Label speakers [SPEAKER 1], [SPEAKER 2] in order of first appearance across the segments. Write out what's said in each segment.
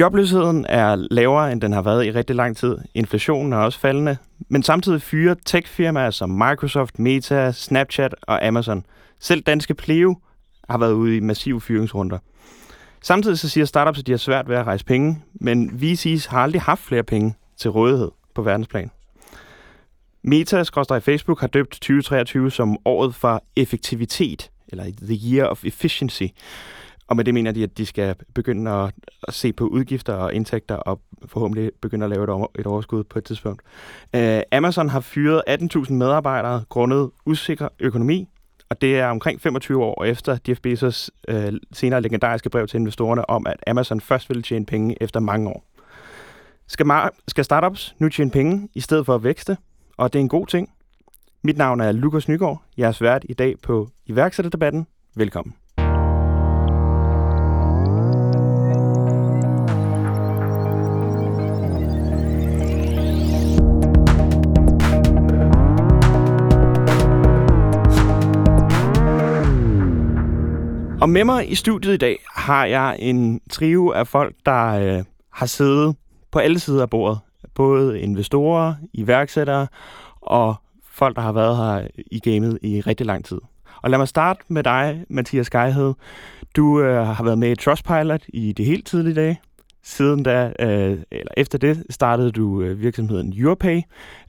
[SPEAKER 1] Jobløsheden er lavere, end den har været i rigtig lang tid. Inflationen er også faldende. Men samtidig fyrer techfirmaer som Microsoft, Meta, Snapchat og Amazon. Selv danske Pleo har været ude i massive fyringsrunder. Samtidig så siger startups, at de har svært ved at rejse penge, men VC's har aldrig haft flere penge til rådighed på verdensplan. Meta, Facebook, har døbt 2023 som året for effektivitet, eller The Year of Efficiency. Og med det mener de, at de skal begynde at, at se på udgifter og indtægter og forhåbentlig begynde at lave et, over, et overskud på et tidspunkt. Uh, Amazon har fyret 18.000 medarbejdere grundet usikker økonomi, og det er omkring 25 år efter Jeff Bezos uh, senere legendariske brev til investorerne om, at Amazon først ville tjene penge efter mange år. Skal, skal startups nu tjene penge i stedet for at vækste? Og det er en god ting. Mit navn er Lukas Nygaard. Jeg er svært i dag på iværksætterdebatten. Velkommen. Og med mig i studiet i dag har jeg en trio af folk, der øh, har siddet på alle sider af bordet. Både investorer, iværksættere og folk, der har været her i gamet i rigtig lang tid. Og lad mig starte med dig, Mathias Geihed. Du øh, har været med i Trustpilot i det helt tidlige dage. Siden da, øh, eller efter det, startede du øh, virksomheden Europay,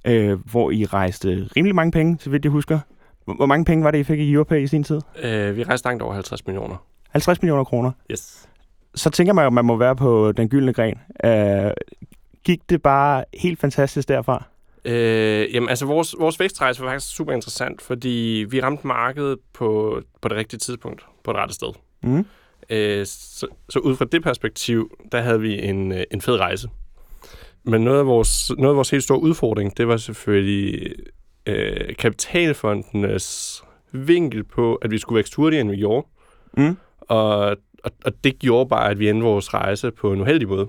[SPEAKER 1] øh, hvor I rejste rimelig mange penge, så vidt jeg husker. Hvor mange penge var det, I fik i Europay i sin tid?
[SPEAKER 2] Øh, vi rejste langt over 50 millioner.
[SPEAKER 1] 50 millioner kroner?
[SPEAKER 2] Yes.
[SPEAKER 1] Så tænker man jo, at man må være på den gyldne gren. Øh, gik det bare helt fantastisk derfra?
[SPEAKER 2] Øh, jamen, altså, vores, vores vækstrejse var faktisk super interessant, fordi vi ramte markedet på, på det rigtige tidspunkt, på det rette sted. Mm. Øh, så, så ud fra det perspektiv, der havde vi en, øh, en fed rejse. Men noget af vores, noget af vores helt store udfordring, det var selvfølgelig øh, kapitalfondenes vinkel på, at vi skulle vækste hurtigere, end vi gjorde. Mm. Og, og, og det gjorde bare, at vi endte vores rejse på en uheldig måde.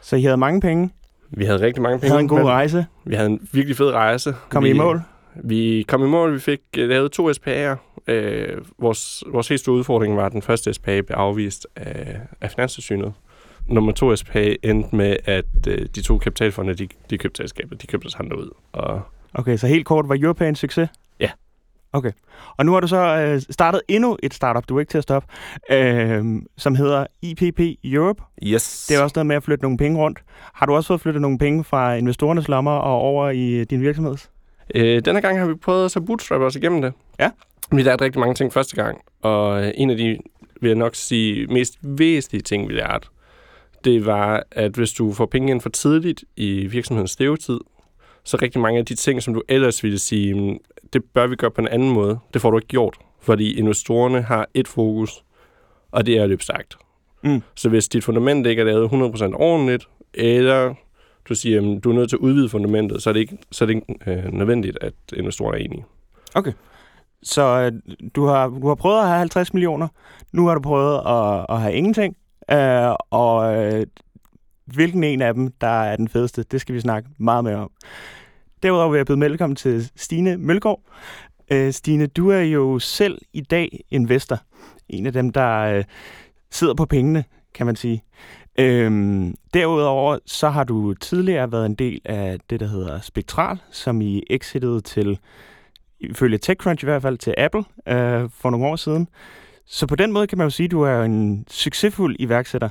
[SPEAKER 1] Så I havde mange penge?
[SPEAKER 2] Vi havde rigtig mange penge.
[SPEAKER 1] Havde en god rejse?
[SPEAKER 2] Vi havde en virkelig fed rejse.
[SPEAKER 1] Kom vi, I mål?
[SPEAKER 2] Vi kom i mål. Vi fik øh, lavet to SPA'er. Øh, vores, vores helt store udfordring var, at den første SPA blev afvist af, af Finanssynet. Nummer to SPA endte med, at øh, de to kapitalfonde, de, de købte selskabet. De købte os andre ud. Og
[SPEAKER 1] Okay, så helt kort, var Europay en succes?
[SPEAKER 2] Ja.
[SPEAKER 1] Okay. Og nu har du så øh, startet endnu et startup, du er ikke til at stoppe, øh, som hedder IPP Europe.
[SPEAKER 2] Yes.
[SPEAKER 1] Det er også noget med at flytte nogle penge rundt. Har du også fået flyttet nogle penge fra investorernes lommer og over i din virksomhed?
[SPEAKER 2] Øh, denne gang har vi prøvet at bootstrap os igennem det.
[SPEAKER 1] Ja.
[SPEAKER 2] Vi lærte rigtig mange ting første gang, og en af de, vil jeg nok sige, mest væsentlige ting, vi lærte, det var, at hvis du får penge ind for tidligt i virksomhedens levetid, så rigtig mange af de ting, som du ellers ville sige, det bør vi gøre på en anden måde, det får du ikke gjort, fordi investorerne har et fokus, og det er at løbe stærkt. Mm. Så hvis dit fundament ikke er lavet 100% ordentligt, eller du siger, at du er nødt til at udvide fundamentet, så er det ikke, så er det ikke øh, nødvendigt, at investorerne er enige.
[SPEAKER 1] Okay. Så øh, du, har, du har prøvet at have 50 millioner, nu har du prøvet at, at have ingenting, øh, og øh, hvilken en af dem, der er den fedeste, det skal vi snakke meget mere om. Derudover vil jeg byde velkommen til Stine Mølgaard. Øh, Stine, du er jo selv i dag investor. En af dem, der øh, sidder på pengene, kan man sige. Øhm, derudover så har du tidligere været en del af det, der hedder Spektral, som I exitede til, ifølge TechCrunch i hvert fald, til Apple øh, for nogle år siden. Så på den måde kan man jo sige, at du er en succesfuld iværksætter.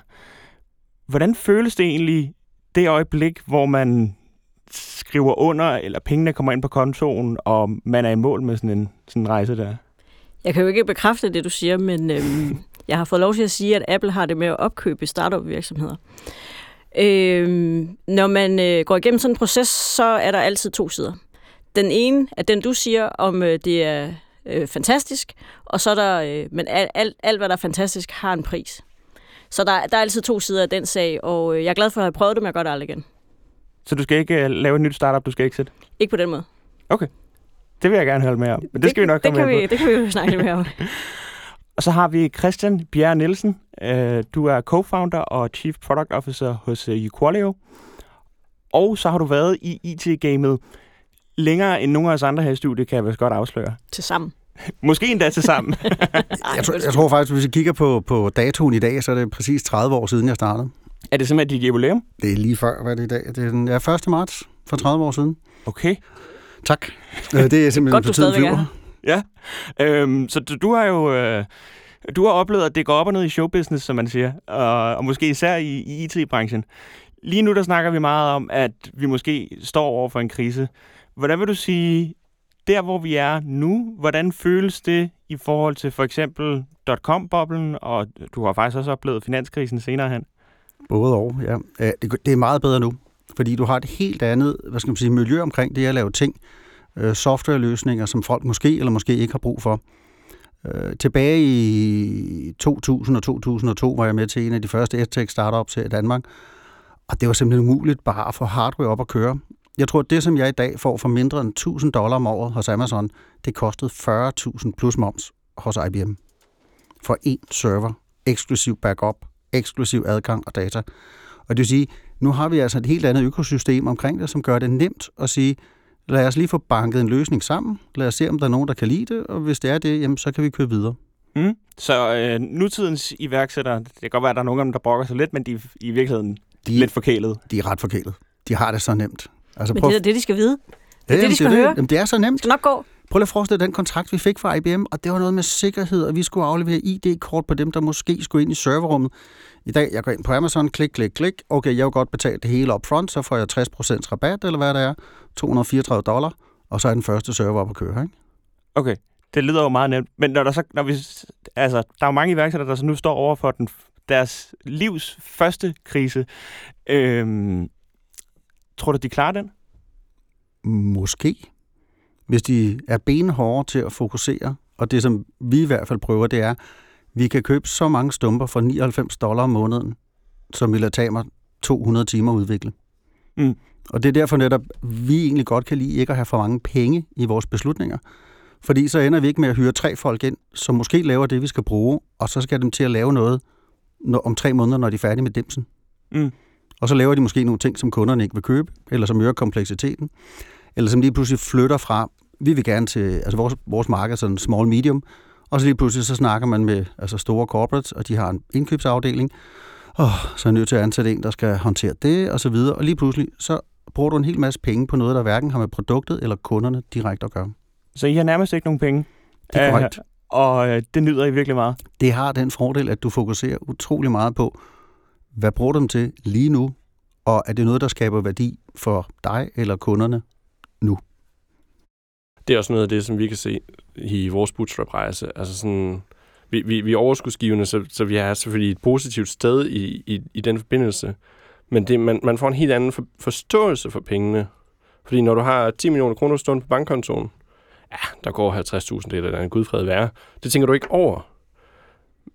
[SPEAKER 1] Hvordan føles det egentlig, det øjeblik, hvor man skriver under, eller pengene kommer ind på kontoen, og man er i mål med sådan en, sådan en rejse der?
[SPEAKER 3] Jeg kan jo ikke bekræfte det, du siger, men øhm, jeg har fået lov til at sige, at Apple har det med at opkøbe startup-virksomheder. Øhm, når man øh, går igennem sådan en proces, så er der altid to sider. Den ene er den, du siger, om øh, det er øh, fantastisk, og så er der, øh, men alt, alt, alt, hvad der er fantastisk, har en pris. Så der, der er altid to sider af den sag, og øh, jeg er glad for at have prøvet det, men jeg gør det aldrig igen.
[SPEAKER 1] Så du skal ikke uh, lave et nyt startup, du skal ikke sætte?
[SPEAKER 3] Ikke på den måde.
[SPEAKER 1] Okay. Det vil jeg gerne høre med om. Men det, det skal vi nok
[SPEAKER 3] det
[SPEAKER 1] komme
[SPEAKER 3] kan vi, på. Det kan vi jo snakke lidt mere om.
[SPEAKER 1] og så har vi Christian Bjerre Nielsen. Uh, du er co-founder og chief product officer hos uh, Equalio. Og så har du været i IT-gamet længere end nogle af os andre her i studiet, kan jeg vist godt afsløre.
[SPEAKER 3] Til sammen.
[SPEAKER 1] Måske endda til sammen.
[SPEAKER 4] jeg, tror, jeg tror faktisk, hvis vi kigger på, på datoen i dag, så er det præcis 30 år siden, jeg startede.
[SPEAKER 1] Er det simpelthen dit jubilæum?
[SPEAKER 4] Det er lige før, hvad er det i dag? Det er den ja, 1. marts for 30 år siden.
[SPEAKER 1] Okay.
[SPEAKER 4] Tak. Øh, Det er simpelthen
[SPEAKER 3] Godt,
[SPEAKER 4] på tiden
[SPEAKER 3] er
[SPEAKER 4] flyver.
[SPEAKER 1] Ja. Øhm, så du, du har jo... Øh, du har oplevet, at det går op og ned i showbusiness, som man siger, og, og måske især i, i IT-branchen. Lige nu der snakker vi meget om, at vi måske står over for en krise. Hvordan vil du sige, der hvor vi er nu, hvordan føles det i forhold til for eksempel dot-com-boblen, og du har faktisk også oplevet finanskrisen senere hen?
[SPEAKER 4] Både og, ja. Øh, det, det er meget bedre nu, fordi du har et helt andet hvad skal man sige, miljø omkring det at lave ting. Øh, softwareløsninger, som folk måske eller måske ikke har brug for. Øh, tilbage i 2000 og 2002 var jeg med til en af de første EdTech startups her i Danmark, og det var simpelthen umuligt bare at få hardware op at køre. Jeg tror, at det, som jeg i dag får for mindre end 1000 dollar om året hos Amazon, det kostede 40.000 plus moms hos IBM. For én server, eksklusiv backup, eksklusiv adgang og data. Og det vil sige, nu har vi altså et helt andet økosystem omkring det, som gør det nemt at sige, lad os lige få banket en løsning sammen, lad os se, om der er nogen, der kan lide det, og hvis det er det, jamen, så kan vi køre videre.
[SPEAKER 1] Mm. Så øh, nutidens iværksættere, det kan godt være, at der er nogen af dem, der brokker sig lidt, men de er i virkeligheden
[SPEAKER 4] De,
[SPEAKER 1] lidt forkælet.
[SPEAKER 4] de er ret forkælet. De har det så nemt. Altså,
[SPEAKER 3] Men det er det, de skal vide.
[SPEAKER 4] Ja,
[SPEAKER 3] det, de skal
[SPEAKER 4] det,
[SPEAKER 3] høre.
[SPEAKER 4] Jamen, det er så nemt.
[SPEAKER 3] Det skal nok gå.
[SPEAKER 4] Prøv lige at forestille den kontrakt, vi fik fra IBM, og det var noget med sikkerhed, og vi skulle aflevere ID-kort på dem, der måske skulle ind i serverrummet. I dag, jeg går ind på Amazon, klik, klik, klik. Okay, jeg vil godt betale det hele up front, så får jeg 60% rabat, eller hvad det er. 234 dollar, og så er den første server op at køre, ikke?
[SPEAKER 1] Okay, det lyder jo meget nemt. Men når der så, når vi, altså, der er jo mange iværksættere, der så nu står over for den, deres livs første krise. Øhm, tror du, de klarer den?
[SPEAKER 4] Måske. Hvis de er benhårde til at fokusere, og det som vi i hvert fald prøver, det er, vi kan købe så mange stumper for 99 dollar om måneden, som vil tage mig 200 timer at udvikle.
[SPEAKER 1] Mm.
[SPEAKER 4] Og det er derfor netop, vi egentlig godt kan lide ikke at have for mange penge i vores beslutninger. Fordi så ender vi ikke med at hyre tre folk ind, som måske laver det, vi skal bruge, og så skal dem til at lave noget om tre måneder, når de er færdige med dimsen.
[SPEAKER 1] Mm.
[SPEAKER 4] Og så laver de måske nogle ting, som kunderne ikke vil købe, eller som øger kompleksiteten, eller som lige pludselig flytter fra, vi vil gerne til, altså vores, vores marked er sådan small medium, og så lige pludselig så snakker man med altså store corporates, og de har en indkøbsafdeling, og så er jeg nødt til at ansætte en, der skal håndtere det, og så videre, og lige pludselig så bruger du en hel masse penge på noget, der hverken har med produktet eller kunderne direkte at gøre.
[SPEAKER 1] Så I har nærmest ikke nogen penge.
[SPEAKER 4] Det er
[SPEAKER 1] Øh,
[SPEAKER 4] korrekt.
[SPEAKER 1] og øh, det nyder I virkelig meget.
[SPEAKER 4] Det har den fordel, at du fokuserer utrolig meget på, hvad bruger du dem til lige nu, og er det noget, der skaber værdi for dig eller kunderne nu?
[SPEAKER 2] Det er også noget af det, som vi kan se i vores bootstrap-rejse. Altså sådan, vi, vi, vi er overskudsgivende, så, så vi er selvfølgelig et positivt sted i, i, i den forbindelse. Men det, man, man får en helt anden for, forståelse for pengene. Fordi når du har 10 millioner kroner stående på bankkontoen, ja, der går 50.000, det er der en gudfred værre. Det tænker du ikke over.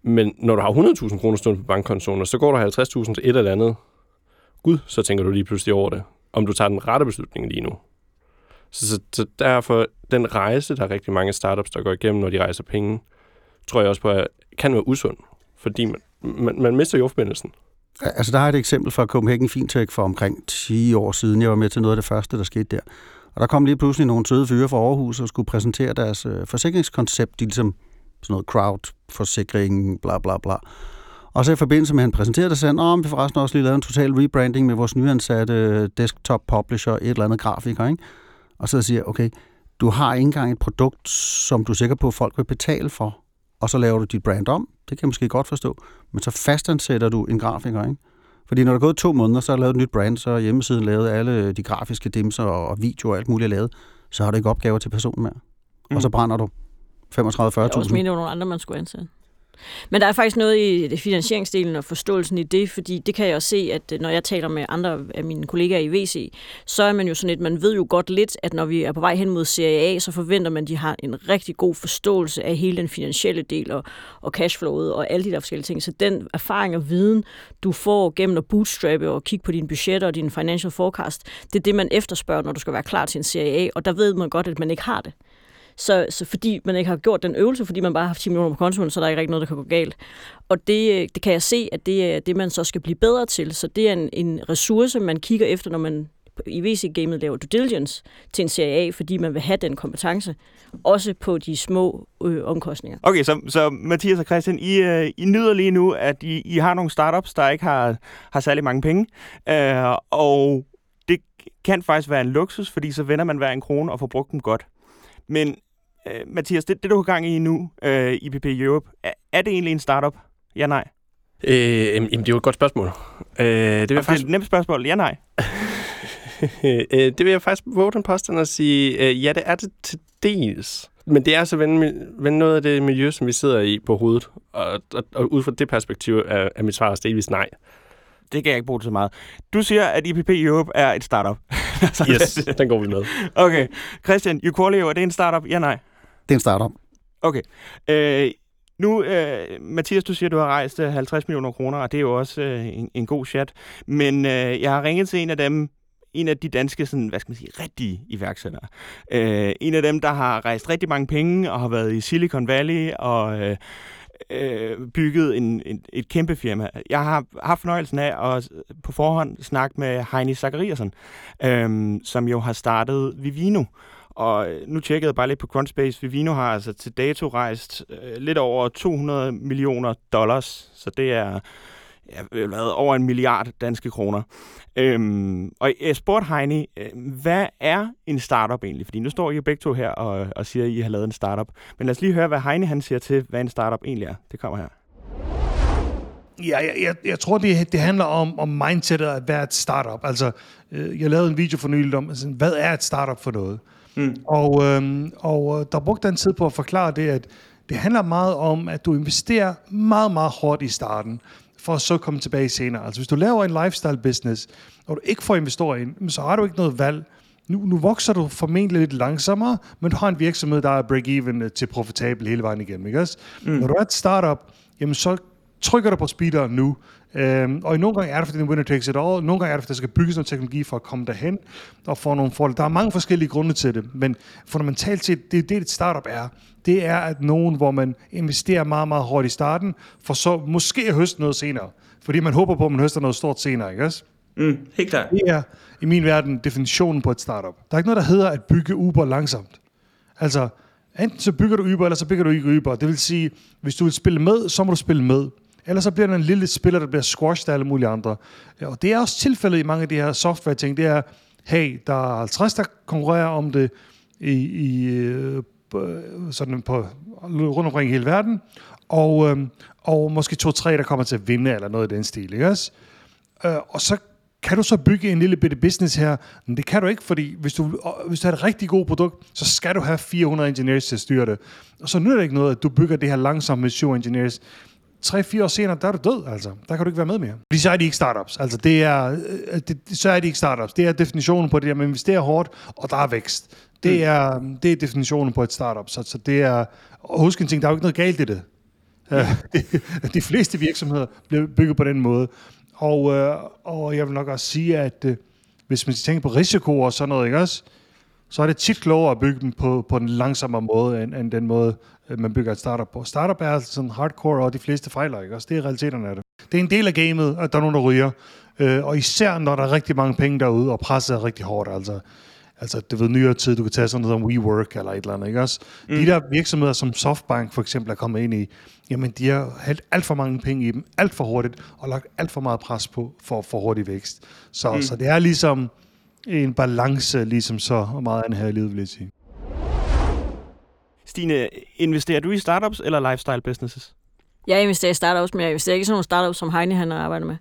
[SPEAKER 2] Men når du har 100.000 kroner stående på bankkontoen, så går der 50.000 til et eller andet, gud, så tænker du lige pludselig over det. Om du tager den rette beslutning lige nu. Så, så, så derfor, den rejse, der er rigtig mange startups, der går igennem, når de rejser penge, tror jeg også på, at kan være usund. Fordi man, man, man mister jordforbindelsen.
[SPEAKER 4] Altså, der er et eksempel fra Copenhagen Fintech for omkring 10 år siden. Jeg var med til noget af det første, der skete der. Og der kom lige pludselig nogle søde fyre fra Aarhus og skulle præsentere deres øh, forsikringskoncept. De ligesom sådan noget crowd-forsikring, bla bla bla. Og så i forbindelse med, at han præsenterede det, sagde han, vi forresten også lige lavet en total rebranding med vores nyansatte øh, desktop publisher, et eller andet grafiker, ikke? Og så siger okay, du har ikke engang et produkt, som du er sikker på, at folk vil betale for, og så laver du dit brand om. Det kan jeg måske godt forstå. Men så fastansætter du en grafiker, ikke? Fordi når der er gået to måneder, så er der lavet et nyt brand, så er hjemmesiden lavet alle de grafiske dimser og videoer og alt muligt lavet, så har du ikke opgaver til personen mere. Mm. Og så brænder du 35-40.000.
[SPEAKER 3] Jeg også mener, nogle andre, man skulle ansætte. Men der er faktisk noget i det finansieringsdelen og forståelsen i det, fordi det kan jeg også se, at øh, når jeg taler med andre af mine kollegaer i VC, så er man jo sådan et, man ved jo godt lidt, at når vi er på vej hen mod Serie A, så forventer man, at de har en rigtig god forståelse af hele den finansielle del og, og cashflowet og alle de der forskellige ting. Så den erfaring og viden, du får gennem at bootstrappe og kigge på dine budgetter og din financial forecast, det er det, man efterspørger, når du skal være klar til en Serie A, og der ved man godt, at man ikke har det. Så, så fordi man ikke har gjort den øvelse, fordi man bare har haft 10 millioner på kontoen, så er der ikke rigtig noget, der kan gå galt. Og det, øh, det kan jeg se, at det er det, man så skal blive bedre til. Så det er en, en ressource, man kigger efter, når man i VC-gamet laver due diligence til en serie A, fordi man vil have den kompetence, også på de små øh, omkostninger.
[SPEAKER 1] Okay, så, så Mathias og Christian, I, øh, I nyder lige nu, at I, I har nogle startups, der ikke har, har særlig mange penge, øh, og det kan faktisk være en luksus, fordi så vender man hver en krone og får brugt dem godt. Men øh, Mathias, det, det du har gang i nu, øh, IPP Europe, er, er det egentlig en startup? Ja, nej.
[SPEAKER 2] Øh, jamen, det er jo et godt spørgsmål. Øh, det vil jeg faktisk
[SPEAKER 1] Det er et nemt spørgsmål. Ja, nej.
[SPEAKER 2] Øh, det vil jeg faktisk våge den påstand at sige, øh, ja, det er det til dels. Men det er altså vende, vende noget af det miljø, som vi sidder i på hovedet. Og, og, og ud fra det perspektiv er, er mit svar også delvis nej.
[SPEAKER 1] Det kan jeg ikke bruge til så meget. Du siger, at IPP Europe er et startup.
[SPEAKER 2] Yes, den går vi med.
[SPEAKER 1] Okay. Christian, Uqualio, er det en startup? Ja, nej.
[SPEAKER 4] Det er en startup.
[SPEAKER 1] Okay. Øh, nu, øh, Mathias, du siger, at du har rejst øh, 50 millioner kroner, og det er jo også øh, en, en god chat. Men øh, jeg har ringet til en af dem, en af de danske, sådan, hvad skal man sige, rigtige iværksættere. Øh, en af dem, der har rejst rigtig mange penge og har været i Silicon Valley og øh, øh, bygget en, en, et kæmpe firma. Jeg har haft fornøjelsen af at på forhånd snakke med Heini Zachariasen, øh, som jo har startet Vivino. Og øh, nu tjekkede jeg bare lidt på Crunchbase. Vivino har altså til dato rejst øh, lidt over 200 millioner dollars, så det er ja, hvad, over en milliard danske kroner. Øhm, og jeg spurgte Heini, øh, hvad er en startup egentlig? Fordi nu står I begge to her og, og siger, at I har lavet en startup. Men lad os lige høre, hvad Heini han siger til, hvad en startup egentlig er. Det kommer her.
[SPEAKER 5] Ja, jeg, jeg, jeg tror, det, det handler om, om mindsetet at være et startup. Altså, øh, jeg lavede en video for nylig om, altså, hvad er et startup for noget? Mm. Og, øhm, og øh, der brugte den tid på at forklare det, at det handler meget om, at du investerer meget, meget hårdt i starten, for at så komme tilbage senere. Altså, hvis du laver en lifestyle business, og du ikke får investorer ind, så har du ikke noget valg. Nu, nu vokser du formentlig lidt langsommere, men du har en virksomhed, der er break-even til profitabel hele vejen igennem. Ikke også? Mm. Når du er et startup, jamen så trykker du på speederen nu. Øhm, og i nogle gange er det, fordi den winner takes it all. Nogle gange er det, fordi der skal bygges noget teknologi for at komme derhen og få nogle fordele. Der er mange forskellige grunde til det, men fundamentalt set, det er det, et startup er. Det er, at nogen, hvor man investerer meget, meget hårdt i starten, for så måske at høste noget senere. Fordi man håber på, at man høster noget stort senere, ikke også?
[SPEAKER 1] Mm, helt klart.
[SPEAKER 5] Det er i min verden definitionen på et startup. Der er ikke noget, der hedder at bygge Uber langsomt. Altså, enten så bygger du Uber, eller så bygger du ikke Uber. Det vil sige, hvis du vil spille med, så må du spille med. Ellers så bliver der en lille spiller, der bliver squashed af alle mulige andre. Og det er også tilfældet i mange af de her software-ting. Det er, hey, der er 50, der konkurrerer om det i, i øh, sådan på, rundt omkring i hele verden. Og, øhm, og måske to-tre, der kommer til at vinde, eller noget i den stil. Ikke også? Øh, og så kan du så bygge en lille bitte business her? Men det kan du ikke, fordi hvis du, hvis du har et rigtig godt produkt, så skal du have 400 engineers til at styre det. Og så nytter det ikke noget, at du bygger det her langsomt med 7 engineers. 3-4 år senere, der er du død, altså. Der kan du ikke være med mere. Fordi så er de ikke startups. Altså, det er, øh, det, så er de ikke startups. Det er definitionen på det, at man investerer hårdt, og der er vækst. Det er, det er definitionen på et startup. Så, så det er, og husk en ting, der er jo ikke noget galt i det. Ja. de fleste virksomheder bliver bygget på den måde. Og, øh, og jeg vil nok også sige, at øh, hvis man tænker på risiko og sådan noget, ikke også? Så er det tit klogere at bygge dem på, på den langsommere måde, end, end den måde, øh, man bygger et startup på. Startup er altså sådan hardcore, og de fleste fejler, ikke også? Det er realiteterne af det. Det er en del af gamet, at der er nogen, der ryger. Øh, og især, når der er rigtig mange penge derude, og presset er rigtig hårdt, altså. Altså, det ved nyere tid, du kan tage sådan noget som WeWork eller et eller andet, ikke også? Mm. De der virksomheder, som Softbank for eksempel er kommet ind i, jamen, de har hældt alt for mange penge i dem, alt for hurtigt, og lagt alt for meget pres på for, for hurtig vækst. Så, mm. så det er ligesom en balance, ligesom så meget andet her i livet, vil jeg sige.
[SPEAKER 1] Stine, investerer du i startups eller lifestyle businesses?
[SPEAKER 3] Jeg investerer i startups, men jeg investerer ikke i sådan nogle startups, som Heini han arbejder med.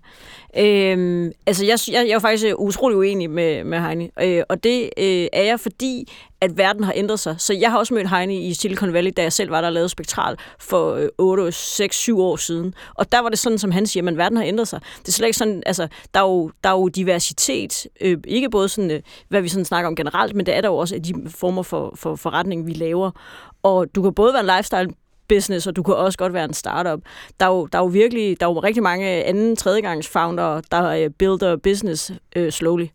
[SPEAKER 3] Øhm, altså, jeg, jeg, jeg er faktisk øh, utrolig uenig med, med Heini, øh, og det øh, er jeg, fordi at verden har ændret sig. Så jeg har også mødt Heini i Silicon Valley, da jeg selv var der og lavede Spektral for øh, 8, 6, 7 år siden. Og der var det sådan, som han siger, at verden har ændret sig. Det er slet ikke sådan, altså, der er jo, der er jo diversitet, øh, ikke både sådan, øh, hvad vi sådan snakker om generelt, men det er der jo også af de former for, for forretning, vi laver. Og du kan både være en lifestyle business, og du kan også godt være en startup. Der er jo, der er jo virkelig, der er jo rigtig mange anden, tredjegangs founder, der øh, builder business øh, slowly.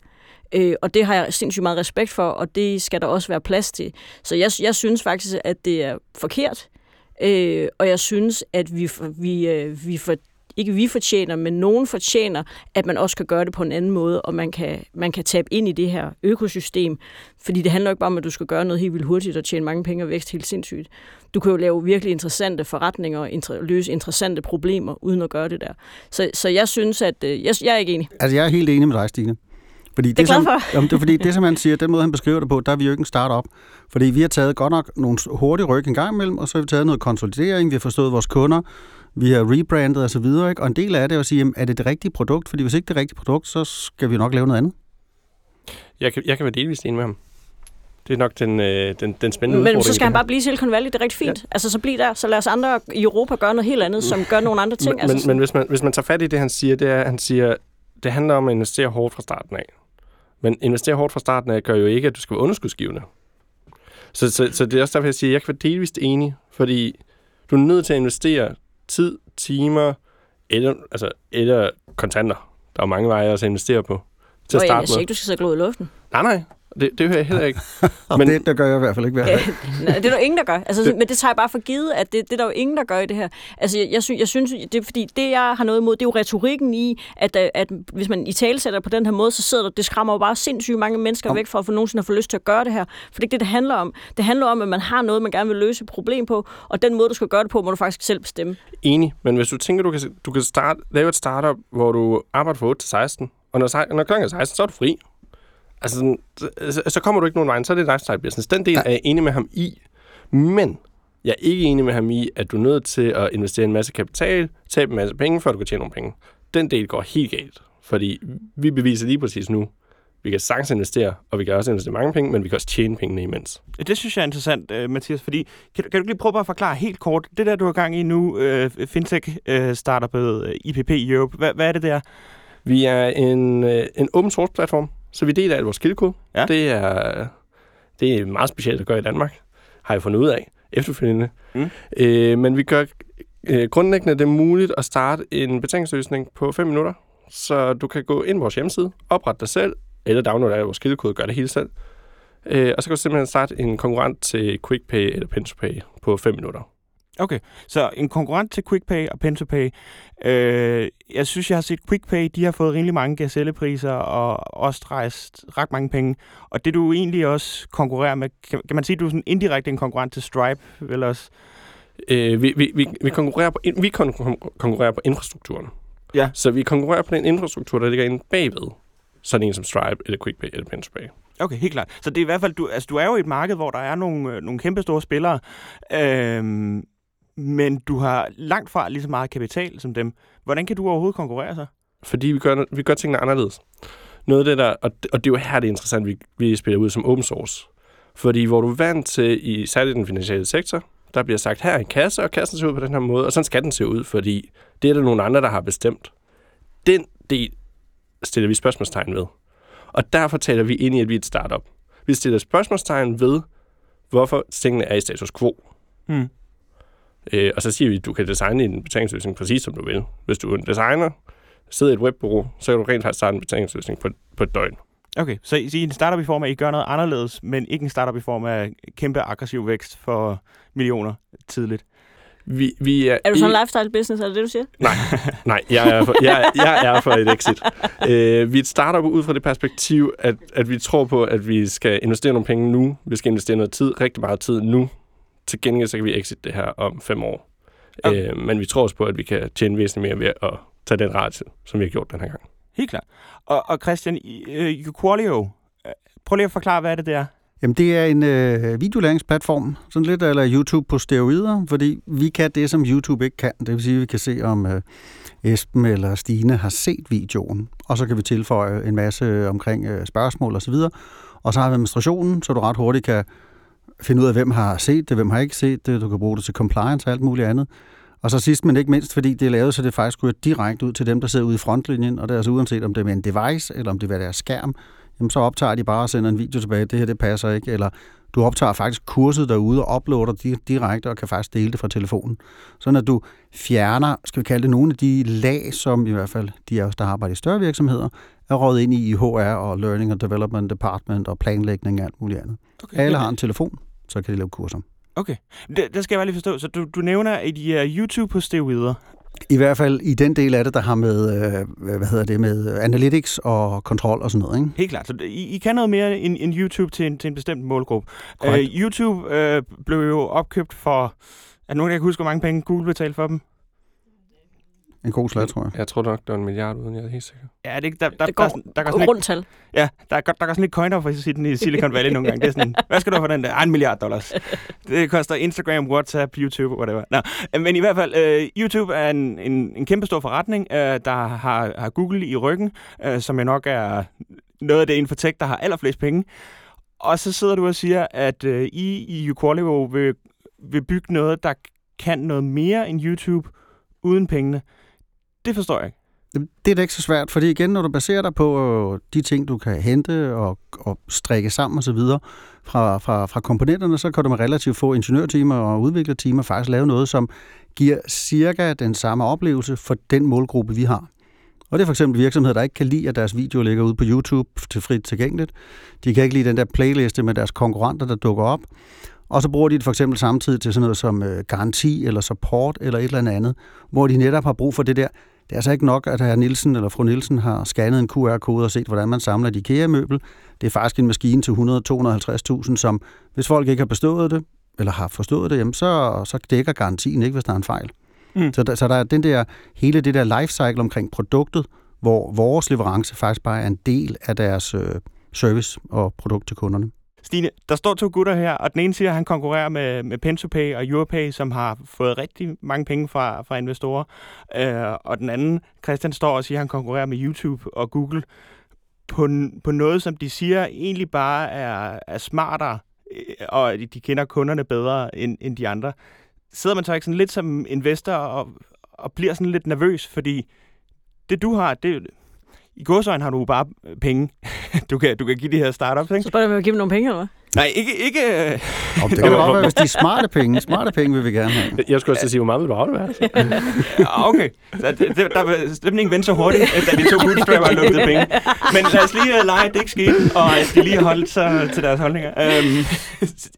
[SPEAKER 3] Uh, og det har jeg sindssygt meget respekt for, og det skal der også være plads til. Så jeg, jeg synes faktisk, at det er forkert, øh, og jeg synes, at vi, vi, øh, vi for, ikke vi fortjener, men nogen fortjener, at man også kan gøre det på en anden måde, og man kan, man kan tabe ind i det her økosystem. Fordi det handler ikke bare om, at du skal gøre noget helt vildt hurtigt og tjene mange penge og vækst helt sindssygt. Du kan jo lave virkelig interessante forretninger og inter- løse interessante problemer, uden at gøre det der. Så, så jeg synes, at øh, jeg, jeg er ikke enig.
[SPEAKER 4] Altså, jeg er helt enig med dig, Stine. Fordi
[SPEAKER 3] Det er
[SPEAKER 4] som, jamen, det er fordi, det som han siger, den måde han beskriver det på, der er vi jo ikke en start-up. Fordi vi har taget godt nok nogle hurtige ryk en gang imellem, og så har vi taget noget konsolidering, vi har forstået vores kunder, vi har rebrandet osv., ikke? og en del af det er at sige, jamen, er det det rigtige produkt? Fordi hvis ikke det er det rigtige produkt, så skal vi nok lave noget andet.
[SPEAKER 2] Jeg kan, jeg kan være delvist enig med ham. Det er nok den, øh, den, den spændende
[SPEAKER 3] Men
[SPEAKER 2] udfordring.
[SPEAKER 3] så skal han bare blive i Silicon Valley, det er rigtig fint. Ja. Altså, så bliv der, så lad os andre i Europa gøre noget helt andet, som gør nogle andre ting.
[SPEAKER 2] Men,
[SPEAKER 3] altså,
[SPEAKER 2] men,
[SPEAKER 3] sådan-
[SPEAKER 2] men hvis, man, hvis man tager fat i det, han siger, det er, at han siger, det handler om at investere hårdt fra starten af. Men investere hårdt fra starten af gør jo ikke, at du skal være underskudsgivende. Så, så, så det er også derfor, jeg siger, at jeg kan være delvist enig, fordi du er nødt til at investere tid, timer eller, altså, eller kontanter. Der er jo mange veje at investere på. Til
[SPEAKER 3] Nå,
[SPEAKER 2] at starte
[SPEAKER 3] jeg
[SPEAKER 2] med.
[SPEAKER 3] ikke, du skal sætte gloet i luften.
[SPEAKER 2] Nej, nej. Det, det hører jeg heller ikke.
[SPEAKER 4] Og
[SPEAKER 2] Men-
[SPEAKER 4] det, der gør jeg i hvert fald ikke hver dag.
[SPEAKER 3] nej, det er der jo ingen, der gør. Altså,
[SPEAKER 2] Det-
[SPEAKER 3] men det tager jeg bare for givet, at det, det er der jo ingen, der gør i det her. Altså, jeg, jeg, synes, jeg synes, det er fordi, det jeg har noget imod, det er jo retorikken i, at, øh, at hvis man i talesætter på den her måde, så sidder der, det skræmmer jo bare sindssygt mange mennesker
[SPEAKER 4] Om.
[SPEAKER 3] væk fra at få nogensinde at få lyst til at gøre det her. For det er ikke det, det handler om. Det handler om, at man har noget, man gerne vil løse et problem på, og den måde, du skal gøre det på, må du faktisk selv bestemme.
[SPEAKER 2] Enig, men hvis du tænker, du kan, du kan starte, lave et startup, hvor du arbejder fra 8 til 16, og når, sej- når klokken er 16, så er du fri. Altså, sådan, så, så- kommer du ikke nogen vej, så er det lifestyle business. Den del
[SPEAKER 4] Ja.
[SPEAKER 2] er jeg enig med ham i, men jeg er ikke enig med ham i, at du er nødt til at investere en masse kapital, tabe en masse penge, før du kan tjene nogle penge. Den del går helt galt, fordi vi beviser lige præcis nu, vi kan sagtens investere, og vi kan også investere mange penge, men vi kan også tjene pengene imens.
[SPEAKER 1] Det synes jeg er interessant, uh, Mathias, fordi kan, du- kan du lige prøve at forklare helt kort, det der, du har gang i nu, uh, fintech-startupet uh, IPP Europe, hvad, hvad er det der?
[SPEAKER 2] Vi er en, øh, en open source platform, så vi deler al vores kildekode.
[SPEAKER 1] Ja.
[SPEAKER 2] Det, er, det er meget specielt at gøre i Danmark, har jeg fundet ud af efterfølgende.
[SPEAKER 1] Mm.
[SPEAKER 2] Øh, men vi gør øh, grundlæggende det muligt at starte en betalingsløsning på 5 minutter, så du kan gå ind på vores hjemmeside, oprette dig selv, eller downloade al vores kildekode, gør det hele selv. Øh, og så kan du simpelthen starte en konkurrent til QuickPay eller PentoPay på 5 minutter.
[SPEAKER 1] Okay, så en konkurrent til QuickPay og PentoPay. Øh, jeg synes, jeg har set QuickPay, de har fået rimelig mange gazellepriser og også rejst ret mange penge. Og det du egentlig også konkurrerer med, kan, kan man sige, at du er sådan indirekte en konkurrent til Stripe, vel også?
[SPEAKER 2] Øh, vi, vi, vi, vi, konkurrerer på, vi kon- konkurrerer på infrastrukturen.
[SPEAKER 1] Ja.
[SPEAKER 2] Så vi konkurrerer på den infrastruktur, der ligger inde bagved. Sådan en som Stripe, eller QuickPay, eller PentoPay.
[SPEAKER 1] Okay, helt klart. Så det er i hvert fald, du, altså, du er jo i et marked, hvor der er nogle, øh, nogle kæmpe store spillere, øhm, men du har langt fra lige så meget kapital som dem. Hvordan kan du overhovedet konkurrere så?
[SPEAKER 2] Fordi vi gør, vi gør tingene anderledes. Noget af det der, og det, og det er jo her, det er interessant, vi, vi spiller ud som open source. Fordi hvor du er vant til, i særligt den finansielle sektor, der bliver sagt, her er en kasse, og kassen ser ud på den her måde, og sådan skal den se ud, fordi det er der nogle andre, der har bestemt. Den del stiller vi spørgsmålstegn ved. Og derfor taler vi ind i, at vi er et startup. Vi stiller spørgsmålstegn ved, hvorfor tingene er i status quo.
[SPEAKER 1] Hmm.
[SPEAKER 2] Øh, og så siger vi, at du kan designe en betalingsløsning præcis som du vil. Hvis du er en designer, sidder i et webbureau, så kan du rent faktisk starte en betalingsløsning på, på et døgn.
[SPEAKER 1] Okay, så I, så I en startup i form af, at I gør noget anderledes, men ikke en startup i form af kæmpe aggressiv vækst for millioner tidligt.
[SPEAKER 2] Vi, vi er,
[SPEAKER 3] Er du sådan en lifestyle business, er det det, du siger?
[SPEAKER 2] Nej, jeg er for, jeg, jeg er for et exit. Øh, vi er et startup ud fra det perspektiv, at, at vi tror på, at vi skal investere nogle penge nu. Vi skal investere noget tid, rigtig meget tid nu. Til gengæld så kan vi exit det her om fem år.
[SPEAKER 1] Okay.
[SPEAKER 2] Øh, men vi tror også på, at vi kan tjene væsentligt mere ved at tage den ratio, som vi har gjort den her gang.
[SPEAKER 1] Helt klart. Og, og Christian, I- øh, Uqualio, øh, prøv lige at forklare, hvad er det der?
[SPEAKER 4] Jamen, det er en øh, videolæringsplatform, sådan lidt eller YouTube på steroider, fordi vi kan det, som YouTube ikke kan. Det vil sige, at vi kan se, om øh, Esben eller Stine har set videoen, og så kan vi tilføje en masse omkring øh, spørgsmål osv. Og så har vi administrationen, så du ret hurtigt kan finde ud af, hvem har set det, hvem har ikke set det. Du kan bruge det til compliance og alt muligt andet. Og så sidst, men ikke mindst, fordi det er lavet, så det faktisk går direkte ud til dem, der sidder ude i frontlinjen, og det er altså uanset, om det er med en device, eller om det er deres skærm, jamen så optager de bare og sender en video tilbage, det her det passer ikke, eller du optager faktisk kurset derude og uploader di- direkte og kan faktisk dele det fra telefonen. Sådan at du fjerner, skal vi kalde det, nogle af de lag, som i hvert fald de af os, der arbejder i større virksomheder, er rådet ind i i HR og Learning and Development Department og planlægning og alt muligt andet.
[SPEAKER 1] Okay.
[SPEAKER 4] Alle har en telefon, så kan de lave kurser.
[SPEAKER 1] Okay. Det, der skal jeg bare lige forstå. Så du, du nævner, at I er YouTube på steroider.
[SPEAKER 4] I hvert fald i den del af det, der har med, øh, hvad hedder det, med analytics og kontrol og sådan noget, ikke?
[SPEAKER 1] Helt klart. Så I, I kan noget mere end, end YouTube til en, til en bestemt målgruppe.
[SPEAKER 4] Korrekt.
[SPEAKER 1] Uh, YouTube uh, blev jo opkøbt for... Er der nogen, der kan huske, hvor mange penge Google betalte for dem?
[SPEAKER 4] En god slat, tror jeg.
[SPEAKER 2] Jeg tror nok, der er en milliard uden, jeg er helt sikker.
[SPEAKER 1] Ja, det, der, der,
[SPEAKER 3] Det går
[SPEAKER 1] der, der, der, går sådan lidt,
[SPEAKER 3] rundt tal.
[SPEAKER 1] ja, der, der, der går sådan lidt coiner for at den i Silicon Valley nogle gange. Det er sådan, hvad skal du have for den der? Ah, en milliard dollars. Det koster Instagram, WhatsApp, YouTube, whatever. Nå, men i hvert fald, uh, YouTube er en, en, en kæmpe stor forretning, uh, der har, har Google i ryggen, uh, som jo nok er noget af det inden for tech, der har allerflest penge. Og så sidder du og siger, at uh, I i Uqualio vil, vil bygge noget, der kan noget mere end YouTube uden pengene. Det forstår jeg ikke.
[SPEAKER 4] Det er da ikke så svært, fordi igen, når du baserer dig på øh, de ting, du kan hente og, og strikke sammen osv. Fra, fra, fra komponenterne, så kan du med relativt få ingeniørtimer og udviklertimer faktisk lave noget, som giver cirka den samme oplevelse for den målgruppe, vi har. Og det er for eksempel virksomheder, der ikke kan lide, at deres video ligger ude på YouTube til frit tilgængeligt. De kan ikke lide den der playliste med deres konkurrenter, der dukker op. Og så bruger de det for eksempel samtidig til sådan noget som øh, garanti eller support eller et eller andet, hvor de netop har brug for det der. Det er altså ikke nok, at herr Nielsen eller fru Nielsen har scannet en QR-kode og set, hvordan man samler et IKEA-møbel. Det er faktisk en maskine til 100-250.000, som hvis folk ikke har bestået det, eller har forstået det, jamen så, så dækker garantien ikke, hvis der er en fejl.
[SPEAKER 1] Mm.
[SPEAKER 4] Så, der, så der er den der, hele det der lifecycle omkring produktet, hvor vores leverance faktisk bare er en del af deres øh, service og produkt til kunderne.
[SPEAKER 1] Stine, der står to gutter her, og den ene siger, at han konkurrerer med, med Pensopay og Europay, som har fået rigtig mange penge fra, fra investorer. Øh, og den anden, Christian, står og siger, at han konkurrerer med YouTube og Google på, på noget, som de siger egentlig bare er, er smartere, øh, og de kender kunderne bedre end, end de andre. Sidder man så ikke sådan lidt som investor og, og bliver sådan lidt nervøs, fordi det du har, det, i godsøjne har du bare øh, penge. Du kan, du kan give de her startups, ikke?
[SPEAKER 3] Så spørger jeg, om jeg give dem nogle penge, eller hvad?
[SPEAKER 1] Nej, ikke... ikke øh,
[SPEAKER 4] Og det kan godt være, hvis de er smarte penge. Smarte penge vil vi gerne have.
[SPEAKER 2] Jeg skulle også sige, hvor meget vil du aflevere?
[SPEAKER 1] ja, okay. Så det, det, der var stemningen vendte så hurtigt, at da de to bootstrapper lukkede penge. Men lad os lige uh, lege, at det ikke skete, og at de lige holdt sig til deres holdninger. Øhm,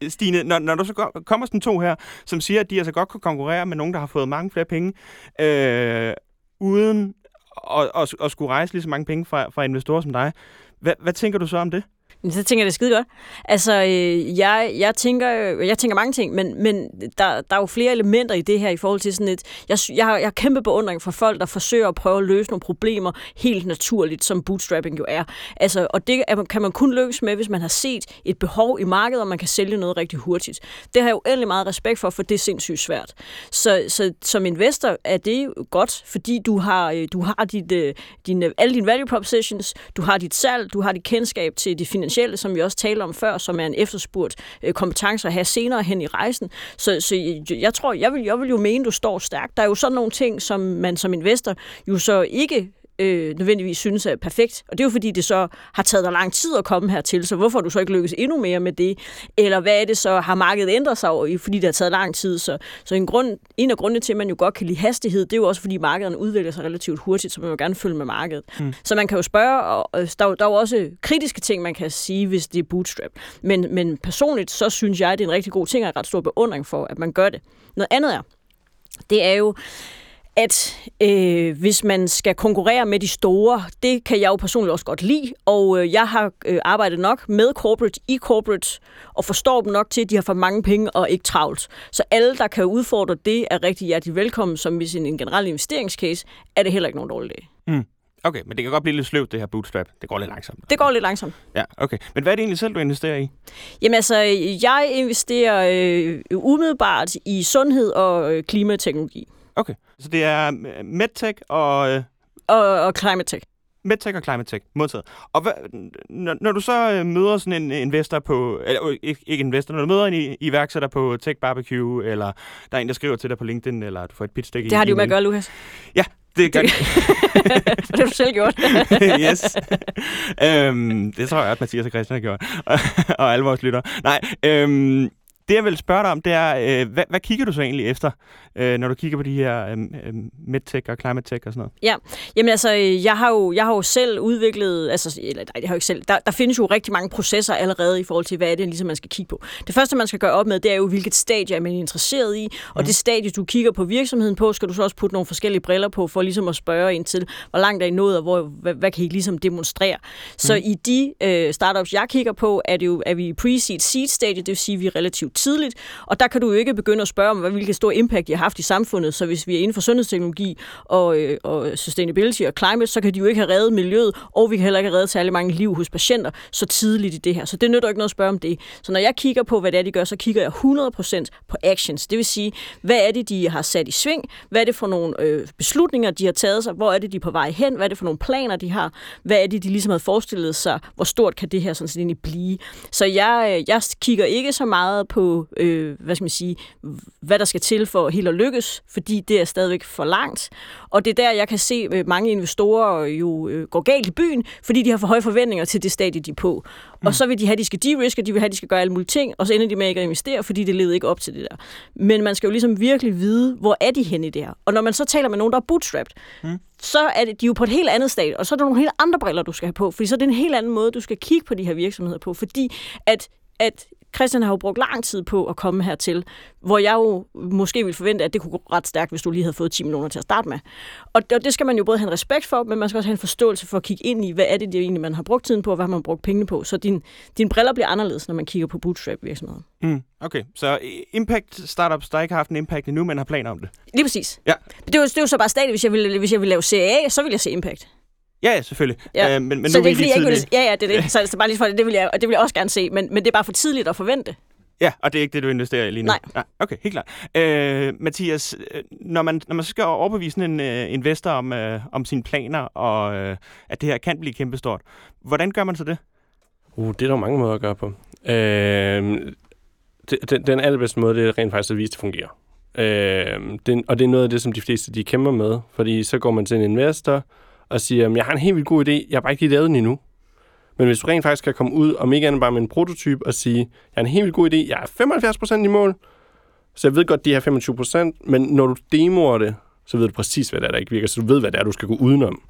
[SPEAKER 1] Stine, når, når du så kommer sådan to her, som siger, at de altså godt kan konkurrere med nogen, der har fået mange flere penge, øh, uden og, og, og skulle rejse lige så mange penge fra, fra investorer som dig. Hvad, hvad tænker du så om det?
[SPEAKER 3] Men så tænker jeg, det er skide godt. Altså, øh, jeg, jeg, tænker, jeg tænker mange ting, men, men der, der er jo flere elementer i det her i forhold til sådan et... Jeg, jeg, har, jeg har kæmpe beundring for folk, der forsøger at prøve at løse nogle problemer helt naturligt, som bootstrapping jo er. Altså, og det kan man kun lykkes med, hvis man har set et behov i markedet, og man kan sælge noget rigtig hurtigt. Det har jeg jo endelig meget respekt for, for det er sindssygt svært. Så, så som investor er det godt, fordi du har, øh, du har dit, øh, din, alle dine value propositions, du har dit salg, du har dit kendskab til de finansielle, som vi også talte om før, som er en efterspurgt øh, kompetence at have senere hen i rejsen. Så, så jeg tror, jeg vil, jeg vil jo mene, du står stærkt. Der er jo sådan nogle ting, som man som investor jo så ikke øh, nødvendigvis synes er perfekt. Og det er jo fordi, det så har taget dig lang tid at komme hertil, så hvorfor har du så ikke lykkes endnu mere med det? Eller hvad er det så, har markedet ændret sig over, fordi det har taget lang tid? Så, så en, grund, en af grundene til, at man jo godt kan lide hastighed, det er jo også fordi markederne udvikler sig relativt hurtigt, så man vil gerne følge med markedet. Mm. Så man kan jo spørge, og der, der er jo også kritiske ting, man kan sige, hvis det er bootstrap. Men, men personligt, så synes jeg, det er en rigtig god ting, og en ret stor beundring for, at man gør det. Noget andet er, det er jo, at øh, hvis man skal konkurrere med de store, det kan jeg jo personligt også godt lide, og øh, jeg har øh, arbejdet nok med corporate i corporate, og forstår dem nok til, at de har for mange penge og ikke travlt. Så alle, der kan udfordre det, er rigtig hjertelig velkommen, som hvis en, en generel investeringscase, er det heller ikke nogen dårlig idé.
[SPEAKER 1] Mm. Okay, men det kan godt blive lidt sløvt, det her bootstrap. Det går lidt langsomt.
[SPEAKER 3] Det går lidt langsomt.
[SPEAKER 1] Ja, okay. Men hvad er det egentlig selv, du investerer i?
[SPEAKER 3] Jamen altså, jeg investerer øh, umiddelbart i sundhed og øh, klimateknologi.
[SPEAKER 1] Okay, så det er MedTech og... Øh,
[SPEAKER 3] og, og Climate Tech.
[SPEAKER 1] MedTech og Climate Tech, modtaget. Og hvad, når, når du så øh, møder sådan en investor på, eller øh, ikke, ikke investor, når du møder en iværksætter på Tech Barbecue, eller der er en, der skriver til dig på LinkedIn, eller du får et pitch
[SPEAKER 3] Det har de jo med at gøre, Lukas.
[SPEAKER 1] Ja, det gør
[SPEAKER 3] det. det har du selv gjort.
[SPEAKER 1] yes. øhm, det tror jeg, at Mathias og Christian har gjort. og alle vores lyttere. Nej, øhm, Det, jeg vil spørge dig om, det er, øh, hvad, hvad kigger du så egentlig efter, øh, når du kigger på de her øh, medtech og climate tech og sådan noget?
[SPEAKER 3] Jamen altså, øh, jeg har jo, jeg har jo selv udviklet, altså, eller nej, det har jeg jo ikke selv, der, der findes jo rigtig mange processer allerede i forhold til, hvad er det, ligesom man skal kigge på. Det første, man skal gøre op med, det er jo, hvilket stadie er man interesseret i, og
[SPEAKER 1] Mhm.
[SPEAKER 3] det stadie, du kigger på virksomheden på, skal du så også putte nogle forskellige briller på, for ligesom at spørge ind til, hvor langt er I nået, og hvor, hvad, hvad kan I ligesom demonstrere. Så
[SPEAKER 1] Mhm.
[SPEAKER 3] i de øh, startups, jeg kigger på, er, det jo, er vi i pre-seed seed stadie, det vil sige, at vi er relativt tidligt, og der kan du jo ikke begynde at spørge om, hvad, hvilket stor impact de har haft i samfundet. Så hvis vi er inden for sundhedsteknologi og, øh, og sustainability og climate, så kan de jo ikke have reddet miljøet, og vi kan heller ikke have reddet særlig mange liv hos patienter så tidligt i det her. Så det nytter ikke noget at spørge om det. Så når jeg kigger på, hvad det er, de gør, så kigger jeg 100% på actions. Det vil sige, hvad er det, de har sat i sving? Hvad er det for nogle øh, beslutninger, de har taget sig? Hvor er det, de er på vej hen? Hvad er det for nogle planer, de har? Hvad er det, de ligesom havde forestillet sig? Hvor stort kan det her sådan set egentlig blive? Så jeg, øh, jeg kigger ikke så meget på, øh, hvad skal man sige, hvad der skal til for helt at lykkes, fordi det er stadigvæk for langt. Og det er der, jeg kan se øh, mange investorer jo øh, går galt i byen, fordi de har for høje forventninger til det stadie, de er på. Og så vil de have, at de skal de-riske, de vil have, at de skal gøre alle mulige ting, og så ender de med ikke at investere, fordi det levede ikke op til det der. Men man skal jo ligesom virkelig vide, hvor er de henne i det her. Og når man så taler med nogen, der er bootstrapped, mm. så er det, de er jo på et helt andet stadie, og så er der nogle helt andre briller, du skal have på, fordi så er det en helt anden måde, du skal kigge på de her virksomheder på, fordi at, at Christian har jo brugt lang tid på at komme hertil, hvor jeg jo måske ville forvente, at det kunne gå ret stærkt, hvis du lige havde fået 10 millioner til at starte med. Og det det skal man jo både have en respekt for, men man skal også have en forståelse for at kigge ind i, hvad er det, det egentlig, man har brugt tiden på, og hvad har man brugt pengene på. Så din, dine briller bliver anderledes, når man kigger på bootstrap-virksomheder.
[SPEAKER 1] Mm, okay, så øh, impact startups, der ikke har haft en impact endnu, men har planer om det.
[SPEAKER 3] Lige præcis.
[SPEAKER 1] Ja.
[SPEAKER 3] Det er jo, det er jo så bare stadig, hvis jeg ville, hvis jeg ville lave CAA, så ville jeg se Impact.
[SPEAKER 1] Ja, ja, selvfølgelig.
[SPEAKER 3] Ja.
[SPEAKER 1] Øh, men, men
[SPEAKER 3] så
[SPEAKER 1] nu
[SPEAKER 3] det er ikke, fordi jeg ikke vil, ja, ja, det er det. Så det er bare lige for det, det vil jeg, og det vil jeg også gerne se, men, men det er bare for tidligt at forvente.
[SPEAKER 1] Ja, og det er ikke det, du investerer i lige nu?
[SPEAKER 3] Nej.
[SPEAKER 1] Nej okay, helt klart. Øh, Mathias, øh, når man, når man så skal overbevise en øh, investor om, øh, om sine planer, og øh, at det her kan blive kæmpestort, hvordan gør man så det?
[SPEAKER 2] Uh, det er der mange måder at gøre på. Øh, det, den, den allerbedste måde, det er rent faktisk at vise, at det fungerer. Øh, det, og det er noget af det, som de fleste de kæmper med. Fordi så går man til en investor og siger, jeg har en helt vildt god idé, jeg har bare ikke lige lavet den endnu. Men hvis du rent faktisk kan komme ud, om ikke andet bare med en prototype, og sige, jeg har en helt vildt god idé, jeg er 75% i mål, så jeg ved godt, de her 25%, men når du demoer det, så ved du præcis, hvad det er, der ikke virker, så du ved, hvad det er, du skal gå udenom.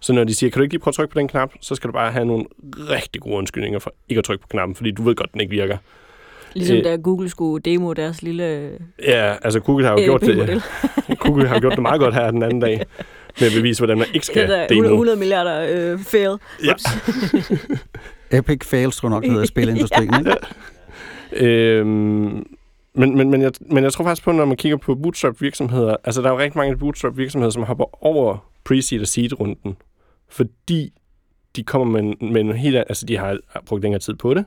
[SPEAKER 2] Så når de siger, kan du ikke lige prøve at trykke på den knap, så skal du bare have nogle rigtig gode undskyldninger for ikke at trykke på knappen, fordi du ved godt, den ikke virker.
[SPEAKER 3] Ligesom
[SPEAKER 2] Øh.
[SPEAKER 3] da Google skulle demo deres lille
[SPEAKER 2] Ja, altså Google har jo
[SPEAKER 3] øh,
[SPEAKER 2] gjort det. Google har gjort det meget godt her den anden dag, med at bevise, hvordan man ikke
[SPEAKER 3] Det
[SPEAKER 2] skal
[SPEAKER 3] der
[SPEAKER 2] demo.
[SPEAKER 3] 100, 100 milliarder øh, fail.
[SPEAKER 2] Ja.
[SPEAKER 4] Epic fails, tror jeg nok, det hedder i spilindustrien. Ikke?
[SPEAKER 2] Øhm, men, men, men, jeg, men jeg tror faktisk på, når man kigger på bootstrap-virksomheder, altså der er jo rigtig mange bootstrap-virksomheder, som hopper over pre-seed og seed-runden, fordi de kommer med, med en helt, altså de har brugt længere tid på det.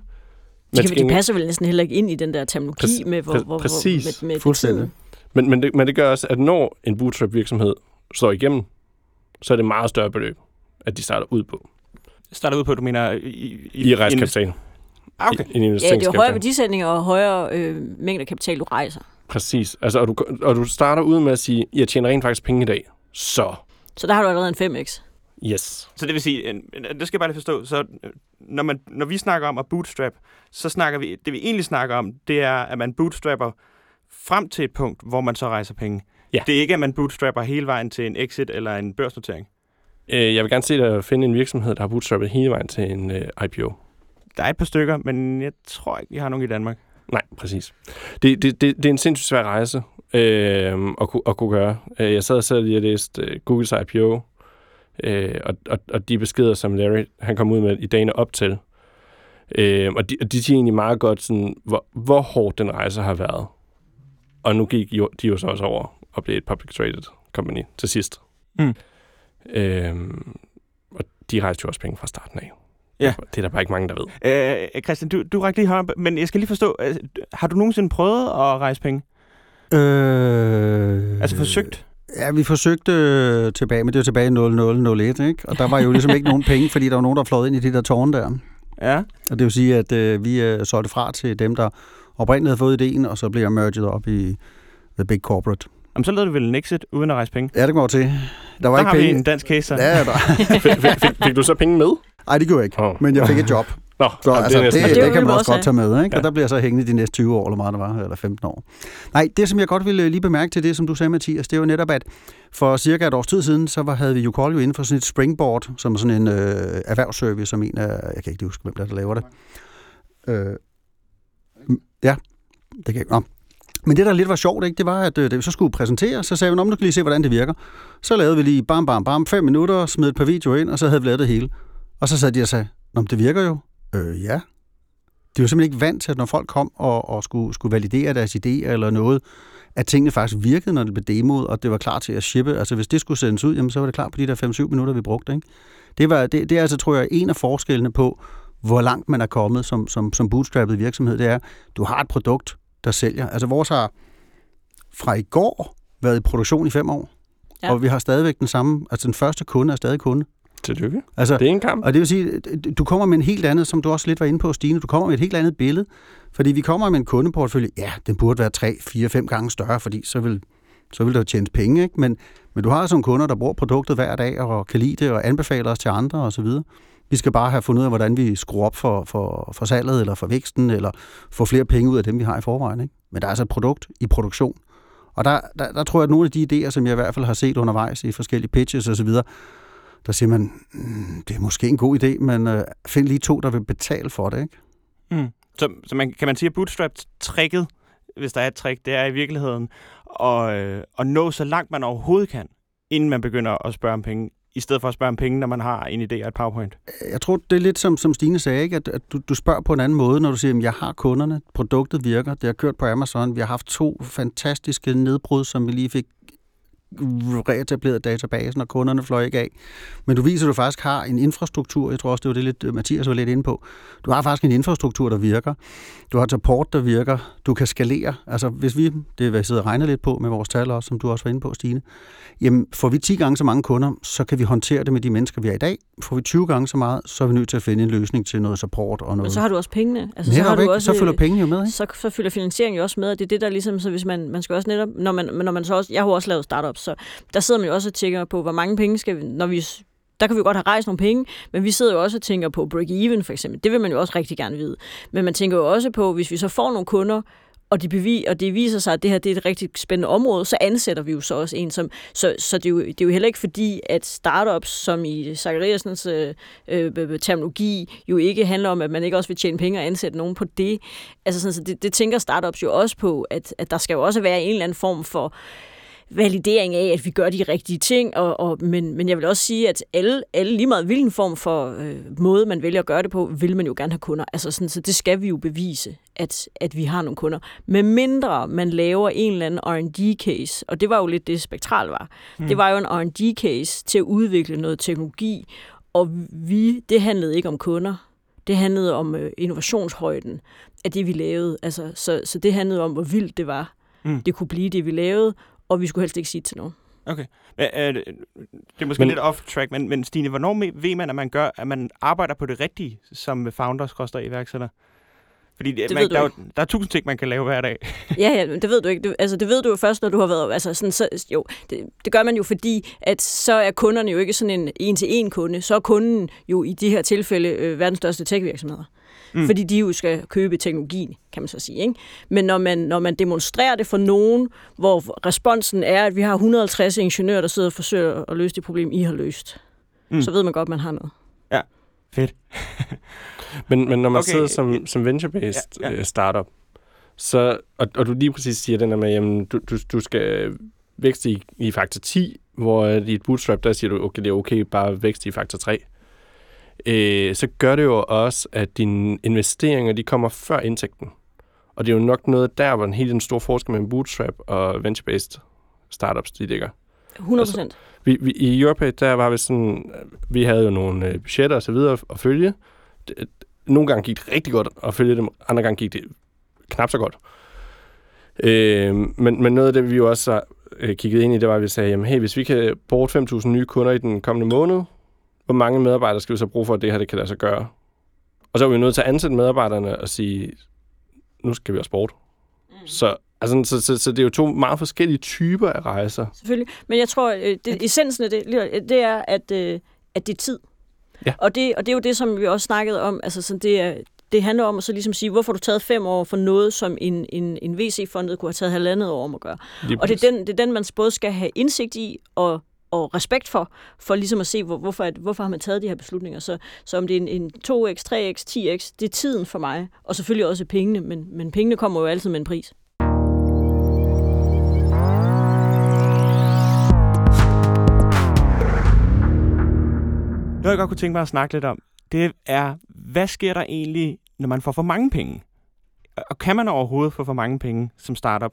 [SPEAKER 3] De, kan, de passer vel næsten heller ikke ind i den der terminologi
[SPEAKER 2] Præcis-
[SPEAKER 3] med, hvor, hvor, hvor,
[SPEAKER 2] præcis.
[SPEAKER 3] med, med
[SPEAKER 4] Fuldstændig.
[SPEAKER 2] Men, men, det, men det gør også, at når en bootstrap-virksomhed står igennem, så er det meget større beløb, at de starter ud på
[SPEAKER 1] Starter ud på, du mener... I, i,
[SPEAKER 2] i rejskapital.
[SPEAKER 1] Ah, okay.
[SPEAKER 2] I, i
[SPEAKER 3] Ja, det er højere værdisætninger og højere øh, mængder kapital, du rejser.
[SPEAKER 2] Præcis. Altså, og, du, og du starter ud med at sige, jeg tjener rent faktisk penge i dag. Så,
[SPEAKER 3] Så der har du allerede en 5x.
[SPEAKER 2] Yes.
[SPEAKER 1] Så det vil sige, det skal jeg bare lige forstå, så når, man, når vi snakker om at bootstrap, så snakker vi, det vi egentlig snakker om, det er, at man bootstrapper frem til et punkt, hvor man så rejser penge.
[SPEAKER 2] Ja.
[SPEAKER 1] Det er ikke, at man bootstrapper hele vejen til en exit eller en børsnotering.
[SPEAKER 2] Øh, jeg vil gerne se dig finde en virksomhed, der har bootstrappet hele vejen til en øh, IPO.
[SPEAKER 1] Der er et par stykker, men jeg tror ikke, vi har nogen i Danmark.
[SPEAKER 2] Nej, præcis. Det, det, det, det er en sindssygt svær rejse øh, at, kunne, at kunne gøre. Øh, Jeg sad selv lige og læste øh, Googles IPO, øh, og, og, og de beskeder, som Larry han kom ud med i dagene op til. Øh, og, de, og de siger egentlig meget godt, sådan, hvor, hvor hård den rejse har været. Og nu gik jo, de jo så også over og blev et public traded company til sidst.
[SPEAKER 1] Mm.
[SPEAKER 2] Øh, og de rejste jo også penge fra starten af.
[SPEAKER 1] Ja.
[SPEAKER 2] Det er der bare ikke mange, der ved.
[SPEAKER 1] Øh, Christian, du, du rakte lige hånden, op, men jeg skal lige forstå, øh, har du nogensinde prøvet at rejse penge?
[SPEAKER 4] Øh,
[SPEAKER 1] Altså forsøgt?
[SPEAKER 4] Ja, vi forsøgte øh, tilbage, men det var tilbage i 0001, ikke? Og der var jo ligesom ikke nogen penge, fordi der var nogen, der fløjet ind i de der tårne der.
[SPEAKER 1] Ja.
[SPEAKER 4] Og det vil sige, at øh, vi øh, solgte fra til dem, der oprindeligt havde fået ideen, og så blev jeg merged op i The Big Corporate.
[SPEAKER 1] Jamen, så lavede du vel en exit uden at rejse penge?
[SPEAKER 4] Ja, det går til. Der var
[SPEAKER 1] Der
[SPEAKER 4] ikke
[SPEAKER 1] har vi
[SPEAKER 4] penge.
[SPEAKER 1] en dansk case. så.
[SPEAKER 4] Ja, der.
[SPEAKER 2] fik, fik, fik, fik du så penge med?
[SPEAKER 4] Ej, det gjorde jeg ikke.
[SPEAKER 2] Oh.
[SPEAKER 4] Men jeg fik et job.
[SPEAKER 2] Nå,
[SPEAKER 4] Så
[SPEAKER 2] jamen,
[SPEAKER 4] altså, det, det,
[SPEAKER 3] det
[SPEAKER 4] det, kan man også godt tage med, ikke?
[SPEAKER 2] Ja.
[SPEAKER 4] Og der bliver så hængende de næste 20 år, eller meget det var, eller 15 år. Nej, det som jeg godt ville lige bemærke til det, som du sagde, Mathias, det er jo netop, at for cirka et års tid siden, så var, havde vi jo Call jo inden for sådan et springboard, som er sådan en øh, erhvervsservice, som en af, jeg kan ikke lige huske, hvem der, er, der laver det. Øh, ja, det kan jeg Nå. Men det, der lidt var sjovt, ikke, det var, at øh, da vi så skulle præsentere, så sagde vi, om du kan lige se, hvordan det virker. Så lavede vi lige bam, bam, bam, fem minutter, smed et par videoer ind, og så havde vi lavet det hele. Og så sad de og sagde, Nå, det virker jo. Øh, ja. De var simpelthen ikke vant til, at når folk kom og, og skulle, skulle validere deres idéer eller noget, at tingene faktisk virkede, når det blev demoet, og det var klar til at shippe. Altså hvis det skulle sendes ud, jamen, så var det klar på de der 5-7 minutter, vi brugte. Ikke? Det, var, det, det er altså, tror jeg, en af forskellene på, hvor langt man er kommet som, som, som bootstrappet virksomhed. Det er, du har et produkt, der sælger. Altså vores har fra i går været i produktion i fem år,
[SPEAKER 3] ja.
[SPEAKER 4] og vi har stadigvæk den samme, altså den første kunde er stadig kunde.
[SPEAKER 2] Tillykke.
[SPEAKER 4] Altså,
[SPEAKER 2] Det er en kamp.
[SPEAKER 4] og det vil sige, du kommer med en helt andet, som du også lidt var inde på, Stine, du kommer med et helt andet billede, fordi vi kommer med en kundeportfølje, ja, den burde være 3, 4, 5 gange større, fordi så vil, så vil der tjene penge, ikke? Men, men du har altså nogle kunder, der bruger produktet hver dag og kan lide det og anbefaler os til andre osv. Vi skal bare have fundet ud af, hvordan vi skruer op for, for, for salget eller for væksten, eller få flere penge ud af dem, vi har i forvejen. Ikke? Men der er altså et produkt i produktion. Og der, der, der tror jeg, at nogle af de idéer, som jeg i hvert fald har set undervejs i forskellige pitches osv., der siger man, mm, det er måske en god idé, men øh, find lige to, der vil betale for det. Ikke?
[SPEAKER 1] Mm. Så, så man, kan man sige, at bootstrap-tricket, hvis der er et trick, det er i virkeligheden at, øh, at nå så langt man overhovedet kan, inden man begynder at spørge om penge, i stedet for at spørge om penge, når man har en idé og et powerpoint.
[SPEAKER 4] Jeg tror, det er lidt som, som Stine sagde, ikke? At, at du, du spørger på en anden måde, når du siger, at jeg har kunderne, produktet virker, det har kørt på Amazon, vi har haft to fantastiske nedbrud, som vi lige fik reetableret databasen, og kunderne fløj ikke af. Men du viser, at du faktisk har en infrastruktur, jeg tror også, det var det lidt, øh, Mathias var lidt inde på. Du har faktisk en infrastruktur, der virker. Du har et support, der virker. Du kan skalere. Altså, hvis vi, det hvad jeg sidder og regner lidt på med vores tal også, som du også var inde på, Stine, jamen, får vi 10 gange så mange kunder, så kan vi håndtere det med de mennesker, vi er i dag. Får vi 20 gange så meget, så er vi nødt til at finde en løsning til noget support og noget.
[SPEAKER 3] så har du også pengene. Altså, så, har du
[SPEAKER 4] ikke?
[SPEAKER 3] også,
[SPEAKER 4] så følger pengene jo med, ikke?
[SPEAKER 3] så, så fylder finansieringen jo også med, og det er det, der ligesom, så hvis man, man skal også netop, når man, når man så også, jeg har også lavet startups, så der sidder man jo også og tænker på, hvor mange penge skal vi, når vi, der kan vi jo godt have rejst nogle penge, men vi sidder jo også og tænker på break-even for eksempel. Det vil man jo også rigtig gerne vide. Men man tænker jo også på, hvis vi så får nogle kunder, og det, bevi, og det viser sig, at det her det er et rigtig spændende område, så ansætter vi jo så også en som... Så, så det, er jo, det er jo heller ikke fordi, at startups, som i Zachariasens øh, øh, terminologi, jo ikke handler om, at man ikke også vil tjene penge og ansætte nogen på det. Altså sådan, så det, det tænker startups jo også på, at, at der skal jo også være en eller anden form for validering af, at vi gør de rigtige ting, og, og, men, men jeg vil også sige, at alle, alle lige meget hvilken form for øh, måde, man vælger at gøre det på, vil man jo gerne have kunder. Altså sådan, så det skal vi jo bevise, at, at vi har nogle kunder. Med mindre man laver en eller anden R&D-case, og det var jo lidt det, Spektral var. Mm. Det var jo en R&D-case til at udvikle noget teknologi, og vi, det handlede ikke om kunder. Det handlede om øh, innovationshøjden af det, vi lavede. Altså, så, så det handlede om, hvor vildt det var.
[SPEAKER 1] Mm.
[SPEAKER 3] Det kunne blive det, vi lavede, og vi skulle helst ikke sige det til nogen.
[SPEAKER 1] Okay. Øh, det er måske
[SPEAKER 2] Men-
[SPEAKER 1] lidt off-track, men, men Stine, hvornår ved man, at man gør, at man arbejder på det rigtige som founder, koster iværksætter? Fordi det
[SPEAKER 3] ved
[SPEAKER 1] man,
[SPEAKER 3] du
[SPEAKER 1] der, er jo, der er tusind ting, man kan lave hver dag.
[SPEAKER 3] Ja, ja, men det ved du ikke. Det, altså, det ved du jo først, når du har været... Altså, sådan, så, jo, det, det gør man jo, fordi at så er kunderne jo ikke sådan en en-til-en kunde. Så er kunden jo i de her tilfælde øh, verdens største tech-virksomheder. Mm. Fordi de jo skal købe teknologien, kan man så sige. Ikke? Men når man, når man demonstrerer det for nogen, hvor responsen er, at vi har 150 ingeniører, der sidder og forsøger at løse det problem, I har løst, mm. Så ved man godt, at man har noget.
[SPEAKER 1] Fedt.
[SPEAKER 2] Men, men når man
[SPEAKER 1] Okay,
[SPEAKER 2] sidder som,
[SPEAKER 1] ja.
[SPEAKER 2] som venture-based
[SPEAKER 1] Ja,
[SPEAKER 2] ja,
[SPEAKER 1] ja.
[SPEAKER 2] ja. startup, så, og, og du lige præcis siger den der med, jamen, du, du, du skal vækste i, i faktor 10, hvor øh, i et bootstrap, der siger du, okay, det er okay bare at vækste i faktor 3. Øh, så gør det jo også, at dine investeringer, de kommer før indtægten. Og det er jo nok noget der, hvor den helt den store forskel mellem bootstrap og venture-based startups, de ligger.
[SPEAKER 3] 100 procent.
[SPEAKER 2] Vi, vi, I Europay, der var vi sådan, vi havde jo nogle øh, budgetter og så videre at følge. Nogle gange gik det rigtig godt at følge dem, andre gange gik det knap så godt. Øh, men, men noget af det, vi jo også øh, kigget ind i, det var, at vi sagde, jamen, hey, hvis vi kan bruge 5.000 nye kunder i den kommende måned, hvor mange medarbejdere skal vi så bruge for, at det her det kan lade sig gøre? Og så er vi nødt til at ansætte medarbejderne og sige, nu skal vi også bort. Mm. Så, altså, så, så, så det er jo to meget forskellige typer af rejser.
[SPEAKER 3] Selvfølgelig. Men jeg tror, øh, det, essensen af det, det er, at, øh, at det er tid.
[SPEAKER 2] Ja.
[SPEAKER 3] Og, det, og det er jo det, som vi også snakkede om. Altså, sådan det, er, det handler om at så ligesom sige, hvorfor du taget fem år for noget, som en, en, en VC-fondet kunne have taget halvandet år om at gøre.
[SPEAKER 2] Lige
[SPEAKER 3] Og det er, den, det er den, man både skal have indsigt i og, og respekt for, for ligesom at se, hvor, hvorfor, at- hvorfor har man taget de her beslutninger. Så, så om det er en, en 2x, 3x, 10x, det er tiden for mig, og selvfølgelig også pengene, men, men pengene kommer jo altid med en pris.
[SPEAKER 1] Noget, jeg godt kunne tænke mig at snakke lidt om, det er, hvad sker der egentlig, når man får for mange penge? Og kan man overhovedet få for mange penge som startup?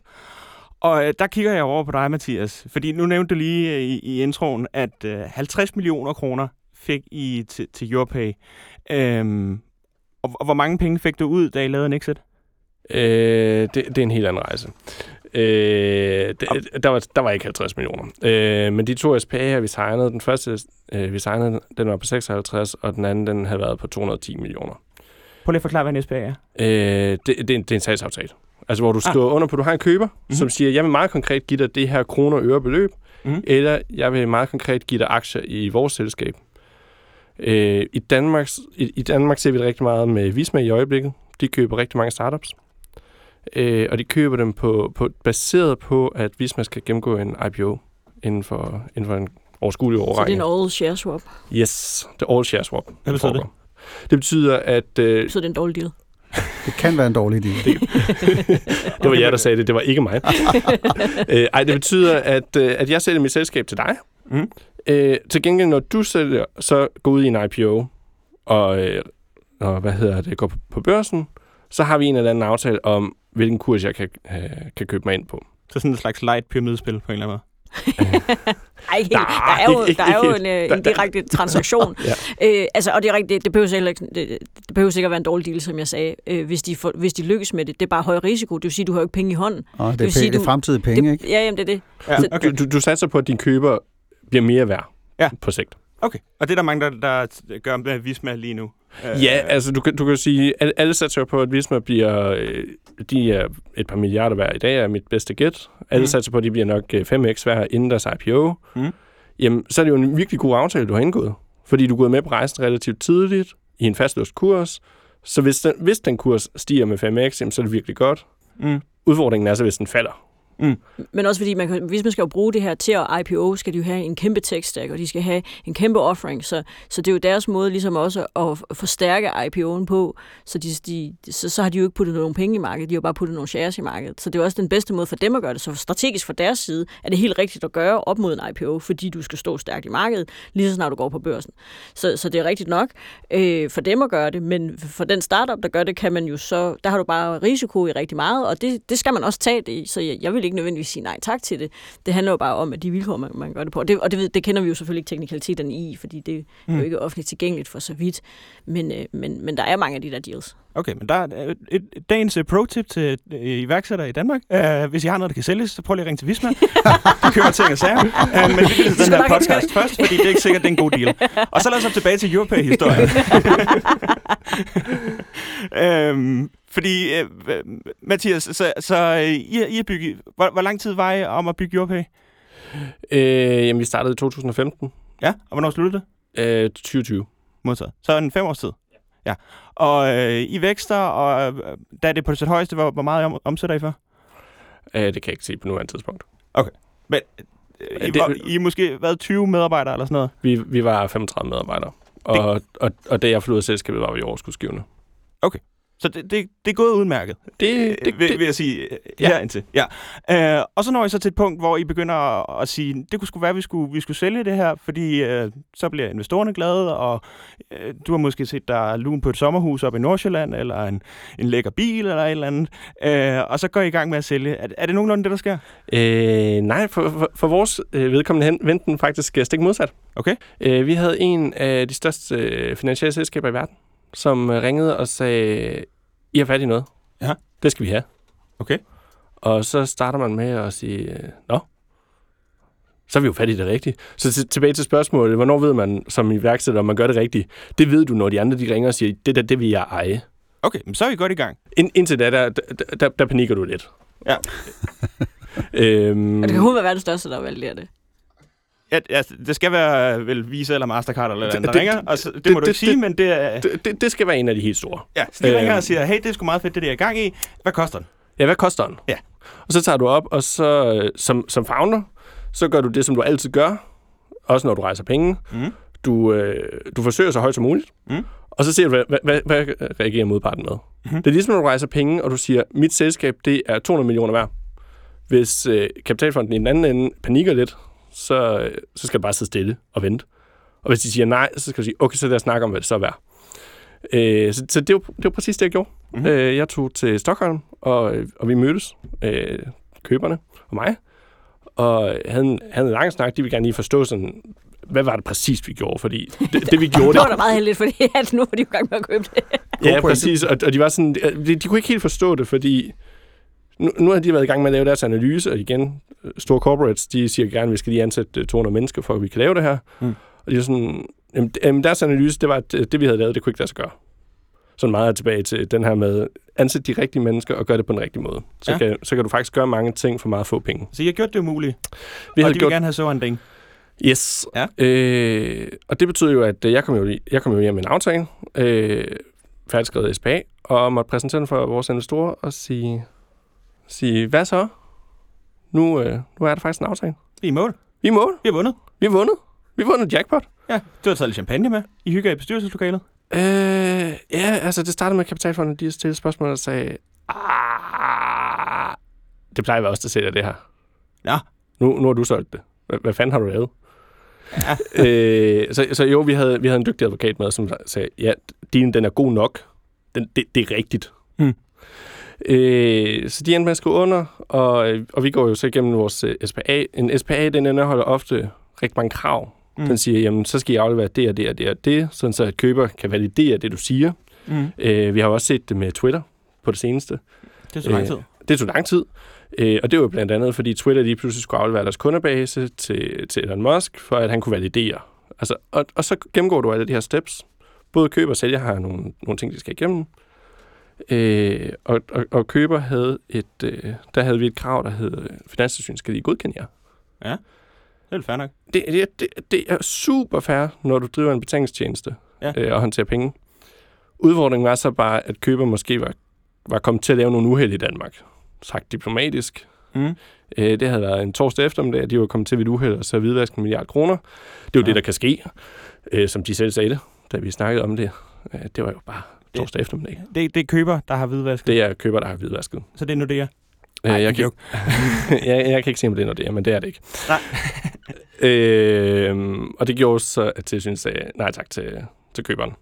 [SPEAKER 1] Og øh, der kigger jeg over på dig, Mathias, fordi nu nævnte du lige øh, i, i introen, at øh, 50 millioner kroner fik I til, til YourPay. Øhm, og, og hvor mange penge fik du ud, da I lavede en exit?
[SPEAKER 2] Øh, det, det er en helt anden rejse. Øh, det, der, var, der var ikke 50 millioner. Øh, men de to SPA'er, vi signede, den første, øh, vi signede, den var på 56, og den anden, den havde været på 210 millioner.
[SPEAKER 1] Prøv lige at forklare, hvad en SPA er.
[SPEAKER 2] Øh, det, det, det er en salgsaftale. Altså, hvor du skriver under på, at du har en køber,
[SPEAKER 1] Mhm.
[SPEAKER 2] mm-hmm. som siger, jeg vil meget konkret give dig det her kroner og øre beløb,
[SPEAKER 1] Mhm.
[SPEAKER 2] eller jeg vil meget konkret give dig aktier i vores selskab. Øh, i, Danmark, i, I Danmark ser vi det rigtig meget med Visma i øjeblikket. De køber rigtig mange startups. Øh, og de køber dem på, på, baseret på, at Visma skal gennemgå en IPO inden for, inden for en overskuelig
[SPEAKER 3] Så det er
[SPEAKER 2] overrække.
[SPEAKER 3] en all share swap,
[SPEAKER 2] Yes, det er all share swap.
[SPEAKER 1] Hvad betyder det?
[SPEAKER 2] Det betyder, at... Øh,
[SPEAKER 3] så det er en dårlig deal.
[SPEAKER 4] Det kan være en dårlig idé.
[SPEAKER 2] Det var jeg, der sagde det. Det var ikke mig. øh, ej, det betyder, at, øh, at jeg sælger mit selskab til dig.
[SPEAKER 1] Mm.
[SPEAKER 2] Øh, til gengæld, når du sælger, så går ud i en IPO, og, øh, og hvad hedder det, går på, på børsen, så har vi en eller anden aftale om, hvilken kurs jeg kan, øh, kan købe mig ind på.
[SPEAKER 1] Så sådan en slags light pyramidespil på en eller anden måde.
[SPEAKER 3] Ej, helt.
[SPEAKER 2] Nej,
[SPEAKER 3] der er jo,
[SPEAKER 2] ikke-
[SPEAKER 3] der er jo
[SPEAKER 2] ikke
[SPEAKER 3] en, øh, en direkte transaktion.
[SPEAKER 2] Ja.
[SPEAKER 3] øh, altså, og det er rigtigt, det, det, behøver ikke, det, det behøver ikke at være en dårlig deal, som jeg sagde, øh, hvis, de får, hvis de lykkes med det. Det er bare høj risiko. Det vil sige, du har jo ikke penge i hånden.
[SPEAKER 4] Og det,
[SPEAKER 3] vil
[SPEAKER 4] er,
[SPEAKER 3] sige,
[SPEAKER 4] penge, det
[SPEAKER 3] du-
[SPEAKER 4] er fremtidige penge,
[SPEAKER 3] det,
[SPEAKER 4] ikke?
[SPEAKER 3] Ja, jamen, det er det.
[SPEAKER 1] Ja,
[SPEAKER 3] Så-
[SPEAKER 1] okay.
[SPEAKER 2] Du, du, du satser på, at din køber bliver mere værd
[SPEAKER 1] Ja.
[SPEAKER 2] på sigt.
[SPEAKER 1] okay. Og det er der mange, der, der gør med Visma lige nu. Øh,
[SPEAKER 2] Ja, altså du kan, du kan sige, at alle satser på, at Visma bliver, øh, de er et par milliarder værd i dag, er mit bedste gæt. Alle
[SPEAKER 1] Mm.
[SPEAKER 2] satser på, at de bliver nok øh, 5x værd inden deres IPO.
[SPEAKER 1] Mm.
[SPEAKER 2] Jamen, så er det jo en virkelig god aftale, du har indgået. Fordi du er gået med på rejsen relativt tidligt, i en fastlåst kurs. Så hvis den, hvis den kurs stiger med 5x, jamen, så er det virkelig godt.
[SPEAKER 1] Mm.
[SPEAKER 2] Udfordringen er så, hvis den falder. Mm.
[SPEAKER 3] Men også fordi, man kan, hvis man skal jo bruge det her til at IPO, skal de jo have en kæmpe tech stack, og de skal have en kæmpe offering. Så, så det er jo deres måde ligesom også at forstærke IPO'en på. Så, de, de, så, så har de jo ikke puttet nogen penge i markedet, de har jo bare puttet nogle shares i markedet. Så det er også den bedste måde for dem at gøre det. Så strategisk fra deres side er det helt rigtigt at gøre op mod en IPO, fordi du skal stå stærkt i markedet, lige så snart du går på børsen. Så, så det er rigtigt nok øh, for dem at gøre det, men for den startup, der gør det, kan man jo så, der har du bare risiko i rigtig meget, og det, det skal man også tage det i. Så jeg, jeg vil ikke nødvendigvis sige nej tak til det. Det handler jo bare om, at de vilkår, man, man gør det på. Og det, og det, ved- det kender vi jo selvfølgelig ikke teknikaliteterne i, fordi det er
[SPEAKER 1] Mm.
[SPEAKER 3] jo ikke offentligt tilgængeligt for så vidt. Men, øh, men, men der er mange af de der deals.
[SPEAKER 1] Okay, men der er et, et, et dagens uh, pro-tip til uh, iværksættere i Danmark. Uh, hvis I har noget, der kan sælges, så prøv lige at ringe til Visma. De køber ting og sager. Uh, men vi vil den her
[SPEAKER 3] ikke
[SPEAKER 1] podcast først, fordi det er ikke sikkert, det er en god deal. Og så lad os tilbage til Europay-historien. øhm, fordi, uh, Mathias, så, så I, I har bygget... Hvor, hvor lang tid var I om at bygge Europay?
[SPEAKER 2] Øh, jamen, vi startede i 2015.
[SPEAKER 1] Ja, og hvornår sluttede det?
[SPEAKER 2] Øh, 2020.
[SPEAKER 1] Modtaget. Så en fem års tid. Ja. Og øh, I vækster, og øh, da er det på sit højeste, hvor, hvor meget om, omsætter I for?
[SPEAKER 2] Øh, det kan jeg ikke se på nuværende tidspunkt.
[SPEAKER 1] Men, øh, I,
[SPEAKER 2] det-
[SPEAKER 1] det, I måske været 20 medarbejdere eller sådan noget?
[SPEAKER 2] Vi, vi var 35 medarbejdere. Og, og, og da jeg forlod selskabet, var vi overskudsgivende.
[SPEAKER 1] Så det, det, det er gået udmærket,
[SPEAKER 2] Det,
[SPEAKER 1] det, vil, vil jeg sige øh,
[SPEAKER 2] Ja.
[SPEAKER 1] herindtil. Ja. Øh, og så når I så til et punkt, hvor I begynder at, at sige, det kunne sgu være, at vi skulle, vi skulle sælge det her, fordi øh, så bliver investorerne glade, og øh, du har måske set, der er lun på et sommerhus op i Nordsjælland, eller en, en lækker bil, eller et eller andet, øh, og så går I i gang med at sælge. Er, er det nogenlunde det, der sker?
[SPEAKER 2] Øh, nej, for, for, for vores øh, vedkommende hen, vendte den faktisk øh, stik modsat.
[SPEAKER 1] Okay.
[SPEAKER 2] Øh, vi havde en af de største øh, finansielle selskaber i verden, som øh, ringede og sagde, I har fat i noget.
[SPEAKER 1] Ja.
[SPEAKER 2] Det skal vi have.
[SPEAKER 1] Okay.
[SPEAKER 2] Og så starter man med at sige, øh, nå, så er vi jo fat i det rigtige. Så til, tilbage til spørgsmålet, hvornår ved man som iværksætter, om man gør det rigtigt? Det ved du, når de andre de ringer og siger, det der, det vil jeg eje.
[SPEAKER 1] Okay, men så er I godt i gang.
[SPEAKER 2] Ind, indtil da, der, der, der, der panikker du lidt.
[SPEAKER 1] Ja.
[SPEAKER 2] øhm,
[SPEAKER 3] Og det kan kun være verdens største, der validerer det.
[SPEAKER 1] Ja, altså, det skal være øh, vel Visa eller Mastercard eller andet, der
[SPEAKER 2] det-
[SPEAKER 1] ringer. Og så, det,
[SPEAKER 2] det-
[SPEAKER 1] må du
[SPEAKER 2] det-
[SPEAKER 1] ikke sige,
[SPEAKER 2] det-
[SPEAKER 1] men det er...
[SPEAKER 2] Det, det, det skal være en af de helt store.
[SPEAKER 1] Ja, så de ringer
[SPEAKER 2] Øhm.
[SPEAKER 1] og siger, hey, det er sgu meget fedt, det der er i gang i. Hvad koster den?
[SPEAKER 2] Ja, hvad koster den?
[SPEAKER 1] Ja.
[SPEAKER 2] Og så tager du op, og så øh, som, som founder, så gør du det, som du altid gør, også når du rejser penge.
[SPEAKER 1] Mm.
[SPEAKER 2] Du, øh, du forsøger så højt som muligt,
[SPEAKER 1] Mm.
[SPEAKER 2] og så ser du, hvad, hvad, hvad, hvad reagerer modparten med.
[SPEAKER 1] Mhm.
[SPEAKER 2] Det er ligesom, når du rejser penge, og du siger, mit selskab, det er 200 millioner værd. Hvis øh, kapitalfonden i den anden ende panikker lidt, så, så skal du bare sidde stille og vente. Og hvis de siger nej, så skal du sige, okay, så lad os snakke om, hvad det så er. Øh, så, så det, var, det var præcis det, jeg gjorde. Mm-hmm. Øh, jeg tog til Stockholm, og, og vi mødtes, øh, køberne og mig, og havde en, havde en lang snak. De ville gerne lige forstå sådan, hvad var det præcis, vi gjorde? Fordi det, det vi gjorde,
[SPEAKER 3] Det
[SPEAKER 2] det,
[SPEAKER 3] var da meget heldigt, fordi at nu var de jo i gang med at købe det.
[SPEAKER 2] Ja, præcis. Og, og de var sådan, de, de kunne ikke helt forstå det, fordi nu, nu har de været i gang med at lave deres analyse, og igen, øh, store corporates, de siger gerne, at vi skal lige ansætte øh, 200 mennesker, for at vi kan lave det her.
[SPEAKER 1] Mm.
[SPEAKER 2] Og de er sådan, jamen, deres analyse, det var, at øh, det vi havde lavet, det kunne ikke lade sig gøre. Sådan meget tilbage til den her med, ansæt de rigtige mennesker og gør det på den rigtige måde. Så,
[SPEAKER 1] Ja.
[SPEAKER 2] kan, så kan du faktisk gøre mange ting for meget få penge.
[SPEAKER 1] Så I har gjort det umuligt,
[SPEAKER 2] Vi
[SPEAKER 1] og
[SPEAKER 2] havde
[SPEAKER 1] de
[SPEAKER 2] gjort,
[SPEAKER 1] vil gerne have så en ding.
[SPEAKER 2] Yes.
[SPEAKER 1] Ja.
[SPEAKER 2] Øh, og det betyder jo, at øh, jeg kom jo, jeg kom jo hjem med en aftale, øh, færdigskrevet SPA, og måtte præsentere den for vores investorer og sige, sige hvad så? Nu, øh, nu er der faktisk en aftale.
[SPEAKER 1] Vi er i mål.
[SPEAKER 2] Vi er i mål.
[SPEAKER 1] Vi har vundet.
[SPEAKER 2] Vi har vundet. Vi har vundet jackpot.
[SPEAKER 1] Ja, du har taget lidt champagne med. I hygger i bestyrelseslokalet.
[SPEAKER 2] Øh, ja, altså det startede med kapitalfonden, de stillede spørgsmål og sagde, ah, det plejer at være os, der sælger det her.
[SPEAKER 1] Ja.
[SPEAKER 2] Nu, nu har du solgt det. Hvad, hvad fanden har du lavet?
[SPEAKER 1] Ja.
[SPEAKER 2] øh, så, så jo, vi havde, vi havde en dygtig advokat med, som sagde, ja, din den er god nok. Den, det, det er rigtigt.
[SPEAKER 1] Mm.
[SPEAKER 2] Øh, så de endte med at skrive under, og, og vi går jo så igennem vores øh, SPA. En SPA, den indeholder ofte rigtig mange krav.
[SPEAKER 1] Mm.
[SPEAKER 2] Den siger, jamen, så skal I aflevere det og det og det og det, sådan så at køber kan validere det, du siger.
[SPEAKER 1] Mm.
[SPEAKER 2] Øh, vi har jo også set det med Twitter på det seneste.
[SPEAKER 1] Det er så lang
[SPEAKER 2] Øh,
[SPEAKER 1] tid.
[SPEAKER 2] Det tog lang tid, øh, og det var blandt andet, fordi Twitter lige pludselig skulle aflevere deres kundebase til, til Elon Musk, for at han kunne validere. Altså, og, og så gennemgår du alle de her steps. Både køber og sælger har nogle, nogle ting, de skal igennem. Øh, og, og, og køber havde et, øh, der havde vi et krav, der hed, øh, Finanstilsynet skal lige godkende jer.
[SPEAKER 1] Det er fair nok.
[SPEAKER 2] Det, det, det, det er super fair, når du driver en betalingstjeneste
[SPEAKER 1] Ja.
[SPEAKER 2] øh, og håndterer penge. Udfordringen var så bare, at køber måske var, var kommet til at lave nogle uheld i Danmark. Sagt diplomatisk.
[SPEAKER 1] Mm.
[SPEAKER 2] Øh, det havde været en torsdag eftermiddag, at de var kommet til ved et uheld og så hvidvaske en milliard kroner. Det er jo
[SPEAKER 1] Ja.
[SPEAKER 2] det, der kan ske, øh, som de selv sagde det, da vi snakkede om det. Øh, det var jo bare torsdag eftermiddag.
[SPEAKER 1] Det, det er køber, der har hvidvasket.
[SPEAKER 2] Det er køber, der har hvidvasket.
[SPEAKER 1] Så det er nu det, jeg.
[SPEAKER 2] Øh,
[SPEAKER 1] Ej,
[SPEAKER 2] jeg, kan, jeg, jeg kan ikke se, om det er noget det er, men det er det ikke.
[SPEAKER 1] Nej.
[SPEAKER 2] øh, og det gjorde så, at tilsynet sagde nej tak til, til køberen.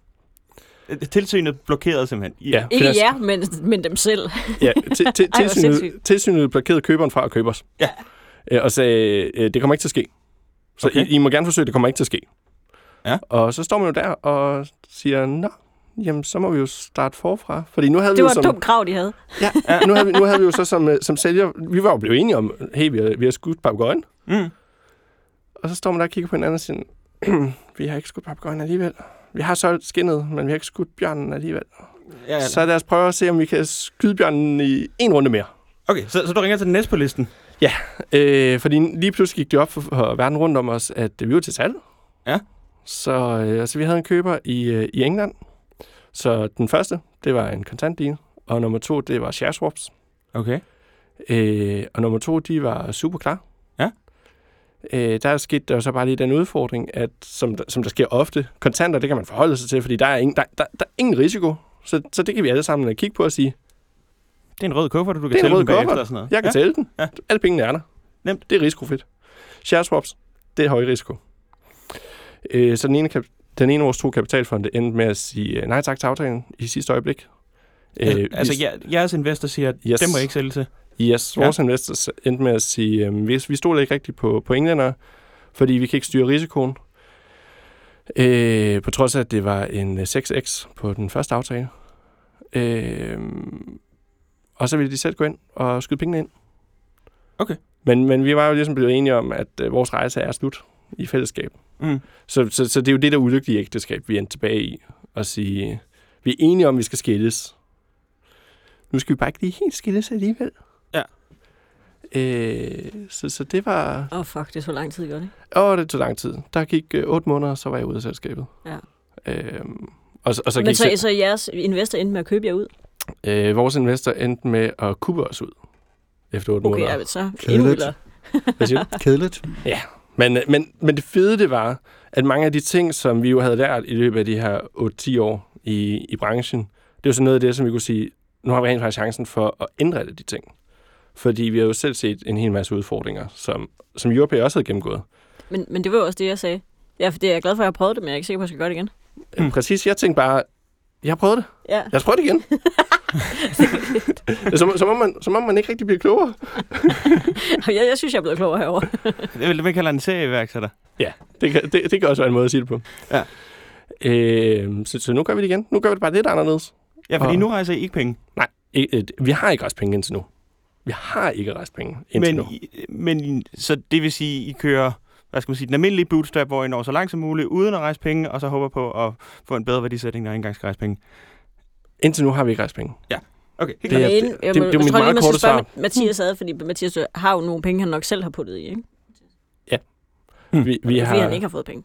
[SPEAKER 1] Tilsynet blokerede simpelthen. I-
[SPEAKER 2] Ja,
[SPEAKER 3] Ikke
[SPEAKER 2] finans-
[SPEAKER 3] jer, men, men dem selv.
[SPEAKER 2] Ja, til, til,
[SPEAKER 3] hvor
[SPEAKER 2] tilsynet, tilsynet blokerede køberen fra at købe os.
[SPEAKER 1] Ja.
[SPEAKER 2] Øh, og sagde, øh, det kommer ikke til at ske. Så
[SPEAKER 1] okay.
[SPEAKER 2] I, I må gerne forsøge, det kommer ikke til at ske.
[SPEAKER 1] Ja.
[SPEAKER 2] Og så står man jo der og siger, nå, jamen så må vi jo starte forfra. Fordi nu havde
[SPEAKER 3] Det
[SPEAKER 2] vi
[SPEAKER 3] var
[SPEAKER 2] jo
[SPEAKER 3] et
[SPEAKER 2] som,
[SPEAKER 3] dumt krav, de havde.
[SPEAKER 2] ja, ja, nu, havde vi, nu havde vi jo så som, øh, som sælger, vi var jo blevet enige om, hey, vi har, vi har skudt papegøjen.
[SPEAKER 1] Mm.
[SPEAKER 2] Og så står man der og kigger på hinanden og siger, vi har ikke skudt papegøjen alligevel. Vi har solgt skinnet, men vi har ikke skudt bjørnen alligevel.
[SPEAKER 1] Ja,
[SPEAKER 2] Ja, så lad os prøve at se, om vi kan skyde bjørnen i en runde mere.
[SPEAKER 1] Okay, så, så du ringer til den næste på listen.
[SPEAKER 2] Øh, fordi lige pludselig gik det op for, for verden rundt om os, at vi var til salg.
[SPEAKER 1] Ja.
[SPEAKER 2] Så øh, altså, vi havde en køber i, øh, i England. Så den første, det var en kontant deal. Og nummer to, det var share swaps.
[SPEAKER 1] Okay.
[SPEAKER 2] Øh, og nummer to, de var super klar.
[SPEAKER 1] Ja.
[SPEAKER 2] Øh, der skete der så bare lige den udfordring, at som der, som der sker ofte, kontanter, det kan man forholde sig til, fordi der er ingen, der, der, der er ingen risiko. Så, så det kan vi alle sammen kigge på og sige,
[SPEAKER 1] Det er en rød kuffert, du kan tælle den bagefter og sådan noget.
[SPEAKER 2] jeg kan
[SPEAKER 1] ja.
[SPEAKER 2] tælle den.
[SPEAKER 1] Ja.
[SPEAKER 2] Alle pengene er der.
[SPEAKER 1] Nemt.
[SPEAKER 2] Det er risikofrit. Share swaps, det er høj risiko. Øh, så den ene, kap- den ene af vores to kapitalfonde endte med at sige øh, nej tak til aftalen i sidste øjeblik.
[SPEAKER 1] Altså,
[SPEAKER 2] vi-
[SPEAKER 1] altså ja, jeres investor siger, at
[SPEAKER 2] Yes.
[SPEAKER 1] dem må jeg ikke sælge til.
[SPEAKER 2] Yes, vores ja. investors endte med at sige, øh, vi, vi stoler ikke rigtigt på, på englænder, fordi vi kan ikke styre risikoen. Øh, på trods af, at det var en øh, 6x på den første aftale. Øh, og så ville de selv gå ind og skyde pengene ind.
[SPEAKER 1] Okay.
[SPEAKER 2] Men, men vi var jo ligesom blevet enige om, at øh, vores rejse er slut i fællesskab.
[SPEAKER 1] Mm.
[SPEAKER 2] Så, så, så det er jo det der ulykkelige ægteskab, vi endte tilbage i. At sige, vi er enige om, at vi skal skilles. Nu skal vi bare ikke lige helt skilles alligevel.
[SPEAKER 1] Ja.
[SPEAKER 2] Øh, så, så det var...
[SPEAKER 3] Åh, oh, fuck, det så lang tid, gør det?
[SPEAKER 2] Åh, det tog lang tid. Der gik øh, otte måneder, så var jeg ude af selskabet.
[SPEAKER 3] Ja.
[SPEAKER 2] Øhm, og, så- og så
[SPEAKER 3] Men
[SPEAKER 2] gik
[SPEAKER 3] så,
[SPEAKER 2] så,
[SPEAKER 3] så jeres investor endte med at købe jer ud?
[SPEAKER 2] øh, vores investor endte med at kubbe os ud efter otte
[SPEAKER 3] Okay,
[SPEAKER 2] måneder.
[SPEAKER 3] ja, så
[SPEAKER 4] Kedeligt.
[SPEAKER 3] endnu.
[SPEAKER 2] Hvad siger du?
[SPEAKER 4] Kedeligt.
[SPEAKER 2] Men, øh, men, men det fede det var, at mange af de ting, som vi jo havde lært i løbet af de her 8-10 år i, i branchen, det jo sådan noget af det, som vi kunne sige, nu har vi rent faktisk chancen for at ændre alle de ting. Fordi vi har jo selv set en hel masse udfordringer, som, som Europay også havde gennemgået.
[SPEAKER 3] Men, men det var jo også det, jeg sagde. Ja, for det er jeg glad for, at jeg har prøvet det, men jeg er ikke sikker på, at jeg skal gøre det igen.
[SPEAKER 2] Præcis, jeg tænkte bare, jeg har prøvet det.
[SPEAKER 3] Ja.
[SPEAKER 2] Lad os prøve det igen. Som, som, om man, som om man ikke rigtig bliver klogere.
[SPEAKER 3] Og jeg, jeg synes, jeg er blevet klogere herovre.
[SPEAKER 1] Det det, man kalder en serieværksætter.
[SPEAKER 2] Ja, det kan, det, det kan også være en måde at sige det på.
[SPEAKER 1] Ja.
[SPEAKER 2] Øh, så, så nu gør vi det igen. Nu gør vi det bare lidt anderledes.
[SPEAKER 1] Ja, fordi
[SPEAKER 2] Og-
[SPEAKER 1] nu rejser I ikke penge.
[SPEAKER 2] Nej, ikke, øh, vi har ikke rejst penge indtil nu. Vi har ikke rejst penge indtil
[SPEAKER 1] Men,
[SPEAKER 2] nu.
[SPEAKER 1] I, men I- så det vil sige, I kører hvad skal man sige, den almindelige bootstrap, hvor I når så langt som muligt, uden at rejse penge, og så håber på at få en bedre værdisætning, når I ikke engang skal rejse penge.
[SPEAKER 2] Indtil nu har vi ikke rejst penge.
[SPEAKER 1] Okay, helt
[SPEAKER 2] Det er- det-
[SPEAKER 3] jeg,
[SPEAKER 2] det-
[SPEAKER 3] må-
[SPEAKER 2] det er
[SPEAKER 3] jeg
[SPEAKER 2] mit meget korte svar.
[SPEAKER 3] Mathias ad, fordi Mathias har jo nogle penge, han nok selv har puttet i, ikke?
[SPEAKER 2] Vi, vi,
[SPEAKER 3] Fordi han
[SPEAKER 2] har,
[SPEAKER 3] ikke har fået penge.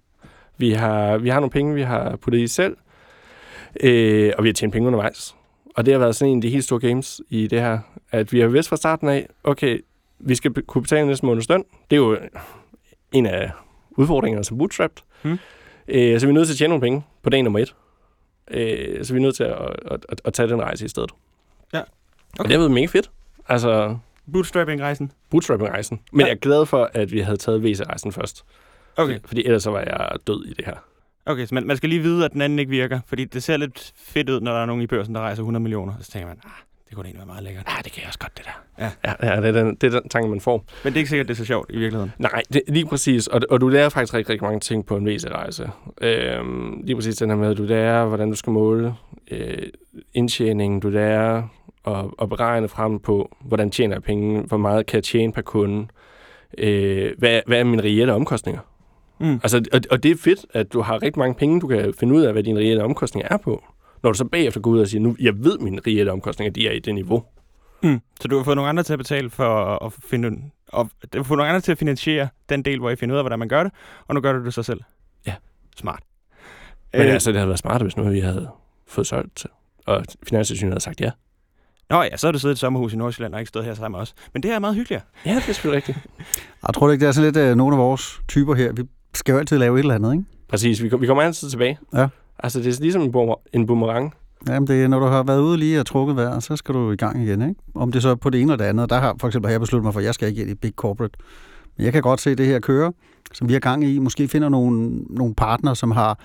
[SPEAKER 2] vi, har, vi har nogle penge, vi har puttet i selv, øh, og vi har tjent penge undervejs. Og det har været sådan en af de helt store games i det her, at vi har vidst fra starten af, okay, vi skal kunne betale næste måneds løn. Det er jo en af udfordringerne som bootstrapped.
[SPEAKER 1] Mm.
[SPEAKER 2] Øh, så vi er nødt til at tjene nogle penge på dag nummer et. Øh, så vi er nødt til at, at, at, at tage den rejse i stedet.
[SPEAKER 1] Ja.
[SPEAKER 2] Okay. Og det har været mega fedt. Altså,
[SPEAKER 1] Bootstrapping-rejsen.
[SPEAKER 2] bootstrapping-rejsen. Men
[SPEAKER 1] Ja.
[SPEAKER 2] jeg er glad for, at vi havde taget VC-rejsen først.
[SPEAKER 1] Okay,
[SPEAKER 2] Fordi ellers så var jeg død i det her.
[SPEAKER 1] okay så man, man skal lige vide, at den anden ikke virker, fordi det ser lidt fedt ud, når der er nogen i børsen, der rejser 100 millioner. Så tænker man, ah, det kunne egentlig være meget lækkert.
[SPEAKER 2] Ja, det kan jeg også godt, det der.
[SPEAKER 1] Ja.
[SPEAKER 2] ja, ja det, er den, det er den tanke, man får.
[SPEAKER 1] Men det er ikke sikkert, det er så sjovt i virkeligheden.
[SPEAKER 2] Nej, det, lige præcis. Og, og du lærer faktisk rigtig, rigtig mange ting på en VC-rejse. Øhm, lige præcis den her med, at du lærer, hvordan du skal måle øh, indtjening. Du lærer at, at beregne frem på, hvordan tjener jeg penge, hvor meget kan jeg tjene per kunde. Øh, hvad, hvad er mine reelle omkostninger?
[SPEAKER 1] Mm.
[SPEAKER 2] Altså, og, og det er fedt, at du har rigtig mange penge, du kan finde ud af, hvad dine reelle omkostninger er på. Når du så bagefter går ud og siger, nu, jeg ved, mine reelle omkostninger, de er i det niveau.
[SPEAKER 1] Mm. Så du har fået nogle andre til at betale for at finde og du har fået nogle andre til at finansiere den del, hvor I finder ud af, hvordan man gør det, og nu gør du det så selv.
[SPEAKER 2] Ja.
[SPEAKER 1] Smart.
[SPEAKER 2] Men
[SPEAKER 1] Øh,
[SPEAKER 2] altså, det havde været smartere, hvis nu vi havde fået solgt til. Og Finanstilsynet havde sagt ja.
[SPEAKER 1] Nå ja, så har du siddet i et sommerhus i Nordsjælland og ikke stået her sammen med os. Men det her er meget hyggeligt.
[SPEAKER 2] Ja, det er selvfølgelig rigtigt.
[SPEAKER 4] Jeg tror ikke, det er sådan lidt øh, nogle af vores typer her. Vi skal jo altid lave et eller andet, ikke?
[SPEAKER 2] Præcis, vi, vi kommer altid tilbage.
[SPEAKER 4] Ja.
[SPEAKER 2] Altså, det er ligesom en, boomer, en boomerang.
[SPEAKER 4] Jamen, det er, når du har været ude lige og trukket vejret, så skal du i gang igen, ikke? Om det så er på det ene eller det andet. Der har for eksempel har jeg besluttet mig for, at jeg skal ikke ind i big corporate. Men jeg kan godt se det her køre, som vi har gang i. Måske finder nogle, nogle partner, som har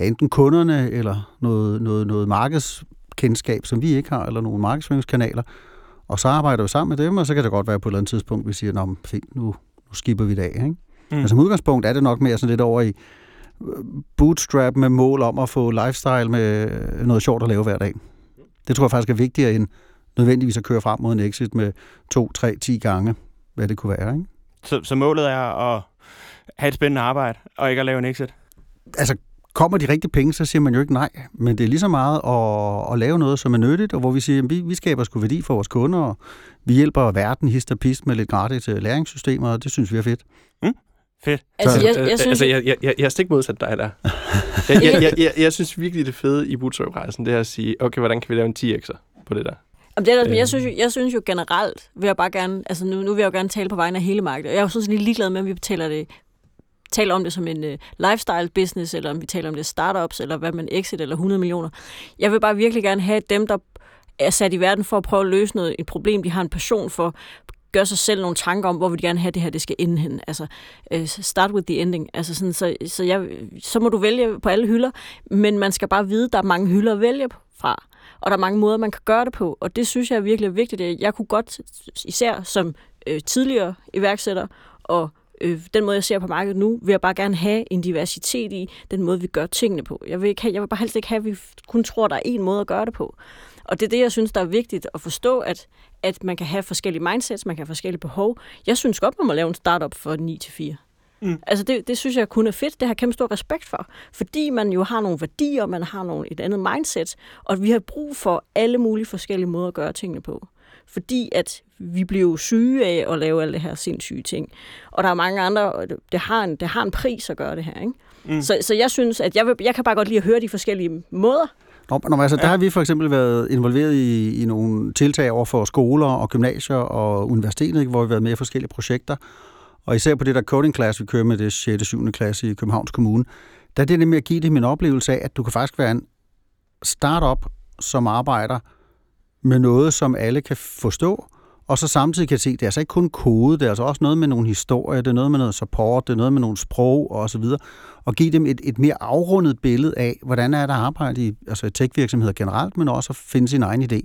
[SPEAKER 4] ja, enten kunderne eller noget, noget, noget markedskendskab, som vi ikke har, eller nogle markedsføringskanaler. Og så arbejder vi sammen med dem, og så kan det godt være på et eller andet tidspunkt, vi siger, Nå, fint, nu, nu skipper vi det af, ikke?
[SPEAKER 1] Mm.
[SPEAKER 4] Men som udgangspunkt er det nok mere sådan lidt over i bootstrap med mål om at få lifestyle med noget sjovt at lave hver dag. Det tror jeg faktisk er vigtigere end nødvendigvis at køre frem mod en exit med to, tre, ti gange, hvad det kunne være. Ikke?
[SPEAKER 1] Så, så målet er at have et spændende arbejde, og ikke at lave en exit.
[SPEAKER 4] Altså, kommer de rigtige penge, så siger man jo ikke nej. Men det er lige så meget at, at lave noget, som er nyttigt, og hvor vi siger, at vi, vi skaber sgu værdi for vores kunder, og vi hjælper verden hist og pist med lidt gratis øh, læringssystemer, og det synes vi er fedt.
[SPEAKER 1] Fedt.
[SPEAKER 3] Altså,
[SPEAKER 4] Så-
[SPEAKER 3] jeg, jeg synes,
[SPEAKER 2] altså, jeg, jeg, jeg, jeg er stik modsat dig der. jeg, jeg, jeg, jeg, jeg, synes virkelig, det fede i bootstrap-rejsen, det er at sige, okay, hvordan kan vi lave en 10x'er på det der?
[SPEAKER 3] Jamen, det er, der- men
[SPEAKER 2] Øh.
[SPEAKER 3] jeg, synes, jo, jeg synes jo generelt, vil jeg bare gerne, altså nu, nu vil jeg jo gerne tale på vegne af hele markedet. Jeg er jo sådan lidt ligeglad med, om vi betaler det taler om det som en uh, lifestyle business, eller om vi taler om det startups, eller hvad man exit, eller 100 millioner. Jeg vil bare virkelig gerne have dem, der er sat i verden for at prøve at løse noget, et problem, de har en passion for, gør sig selv nogle tanker om, hvor vil de gerne have det her, det skal ende hen. Altså, øh, start with the ending. Altså sådan, så, så, jeg, så må du vælge på alle hylder, men man skal bare vide, at der er mange hylder at vælge fra. Og der er mange måder, man kan gøre det på. Og det synes jeg er virkelig vigtigt. Jeg kunne godt, især som øh, tidligere iværksætter, og øh, den måde, jeg ser på markedet nu, vil jeg bare gerne have en diversitet i den måde, vi gør tingene på. Jeg vil, ikke have, jeg vil bare helst ikke have, at vi kun tror, der er én måde at gøre det på. Og det er det, jeg synes, der er vigtigt at forstå, at, at man kan have forskellige mindsets, man kan have forskellige behov. Jeg synes godt, man må lave en startup for 9 til 4.
[SPEAKER 1] Mm.
[SPEAKER 3] Altså det, det synes jeg kun er fedt. Det har jeg kæmpe stor respekt for. Fordi man jo har nogle værdier, man har nogle, et andet mindset, og vi har brug for alle mulige forskellige måder at gøre tingene på. fordi at vi bliver syge af at lave alle det her sindssyge ting. Og der er mange andre, det har en, det har en pris at gøre det her. Ikke? Mm. Så, så jeg synes, at jeg, vil, jeg kan bare godt lide at høre de forskellige måder,
[SPEAKER 4] Nå, nå, altså, der har vi for eksempel været involveret i, i nogle tiltag over for skoler og gymnasier og universitetet, hvor vi har været med i forskellige projekter. Og især på det der coding class, vi kører med det 6. og 7. klasse i Københavns Kommune, der er det med at give det min oplevelse af, at du kan faktisk være en startup, som arbejder med noget, som alle kan forstå, og så samtidig kan se, det er altså ikke kun kode, det er altså også noget med nogle historier, det er noget med noget support, det er noget med nogle sprog og så videre, og give dem et, et mere afrundet billede af, hvordan er der arbejde i altså tech-virksomheder generelt, men også at finde sin egen idé.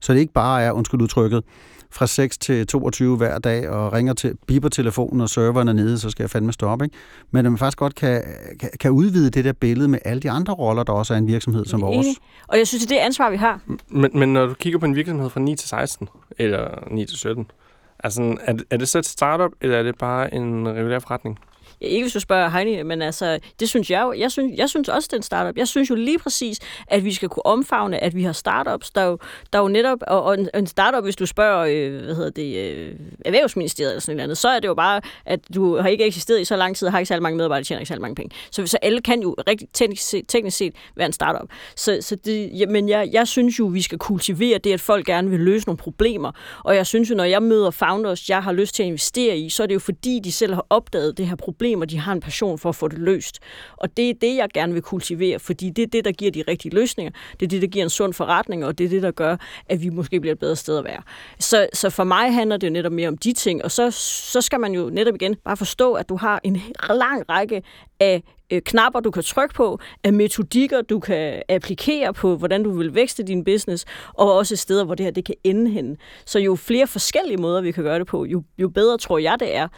[SPEAKER 4] Så det ikke bare er, undskyld udtrykket, fra 6 til 22 hver dag og ringer til, biber telefonen, og serveren er nede, så skal jeg fandme stoppe. Ikke? Men at man faktisk godt kan, kan, kan udvide det der billede med alle de andre roller, der også er en virksomhed som vores.
[SPEAKER 3] Og jeg synes, det er det ansvar, vi har.
[SPEAKER 2] Men, men når du kigger på en virksomhed fra 9 til 16, eller 9 til 17, altså, er, er det så et startup, eller er det bare en regulær forretning?
[SPEAKER 3] Ikke hvis du spørger Heini, men altså, det synes jeg jo. Jeg synes, jeg synes også, det er en startup. Jeg synes jo lige præcis, at vi skal kunne omfavne, at vi har startups, der jo, der jo netop, og, og en, en startup, hvis du spørger, øh, hvad hedder det, øh, Erhvervsministeriet eller sådan noget så er det jo bare, at du har ikke eksisteret i så lang tid, har ikke særlig mange medarbejdere, tjener ikke særlig mange penge. Så, så alle kan jo rigtig teknisk set, teknisk set være en startup. Så, så det, ja, men jeg, jeg synes jo, vi skal kultivere det, at folk gerne vil løse nogle problemer. Og jeg synes jo, når jeg møder founders, jeg har lyst til at investere i, så er det jo fordi, de selv har opdaget det her problem problem, og de har en passion for at få det løst. Og det er det, jeg gerne vil kultivere, fordi det er det, der giver de rigtige løsninger. Det er det, der giver en sund forretning, og det er det, der gør, at vi måske bliver et bedre sted at være. Så, så for mig handler det jo netop mere om de ting, og så, så skal man jo netop igen bare forstå, at du har en lang række af øh, knapper, du kan trykke på, af metodikker, du kan applikere på, hvordan du vil vækste din business, og også steder, hvor det her det kan ende hen. Så jo flere forskellige måder, vi kan gøre det på, jo, jo bedre tror jeg, det er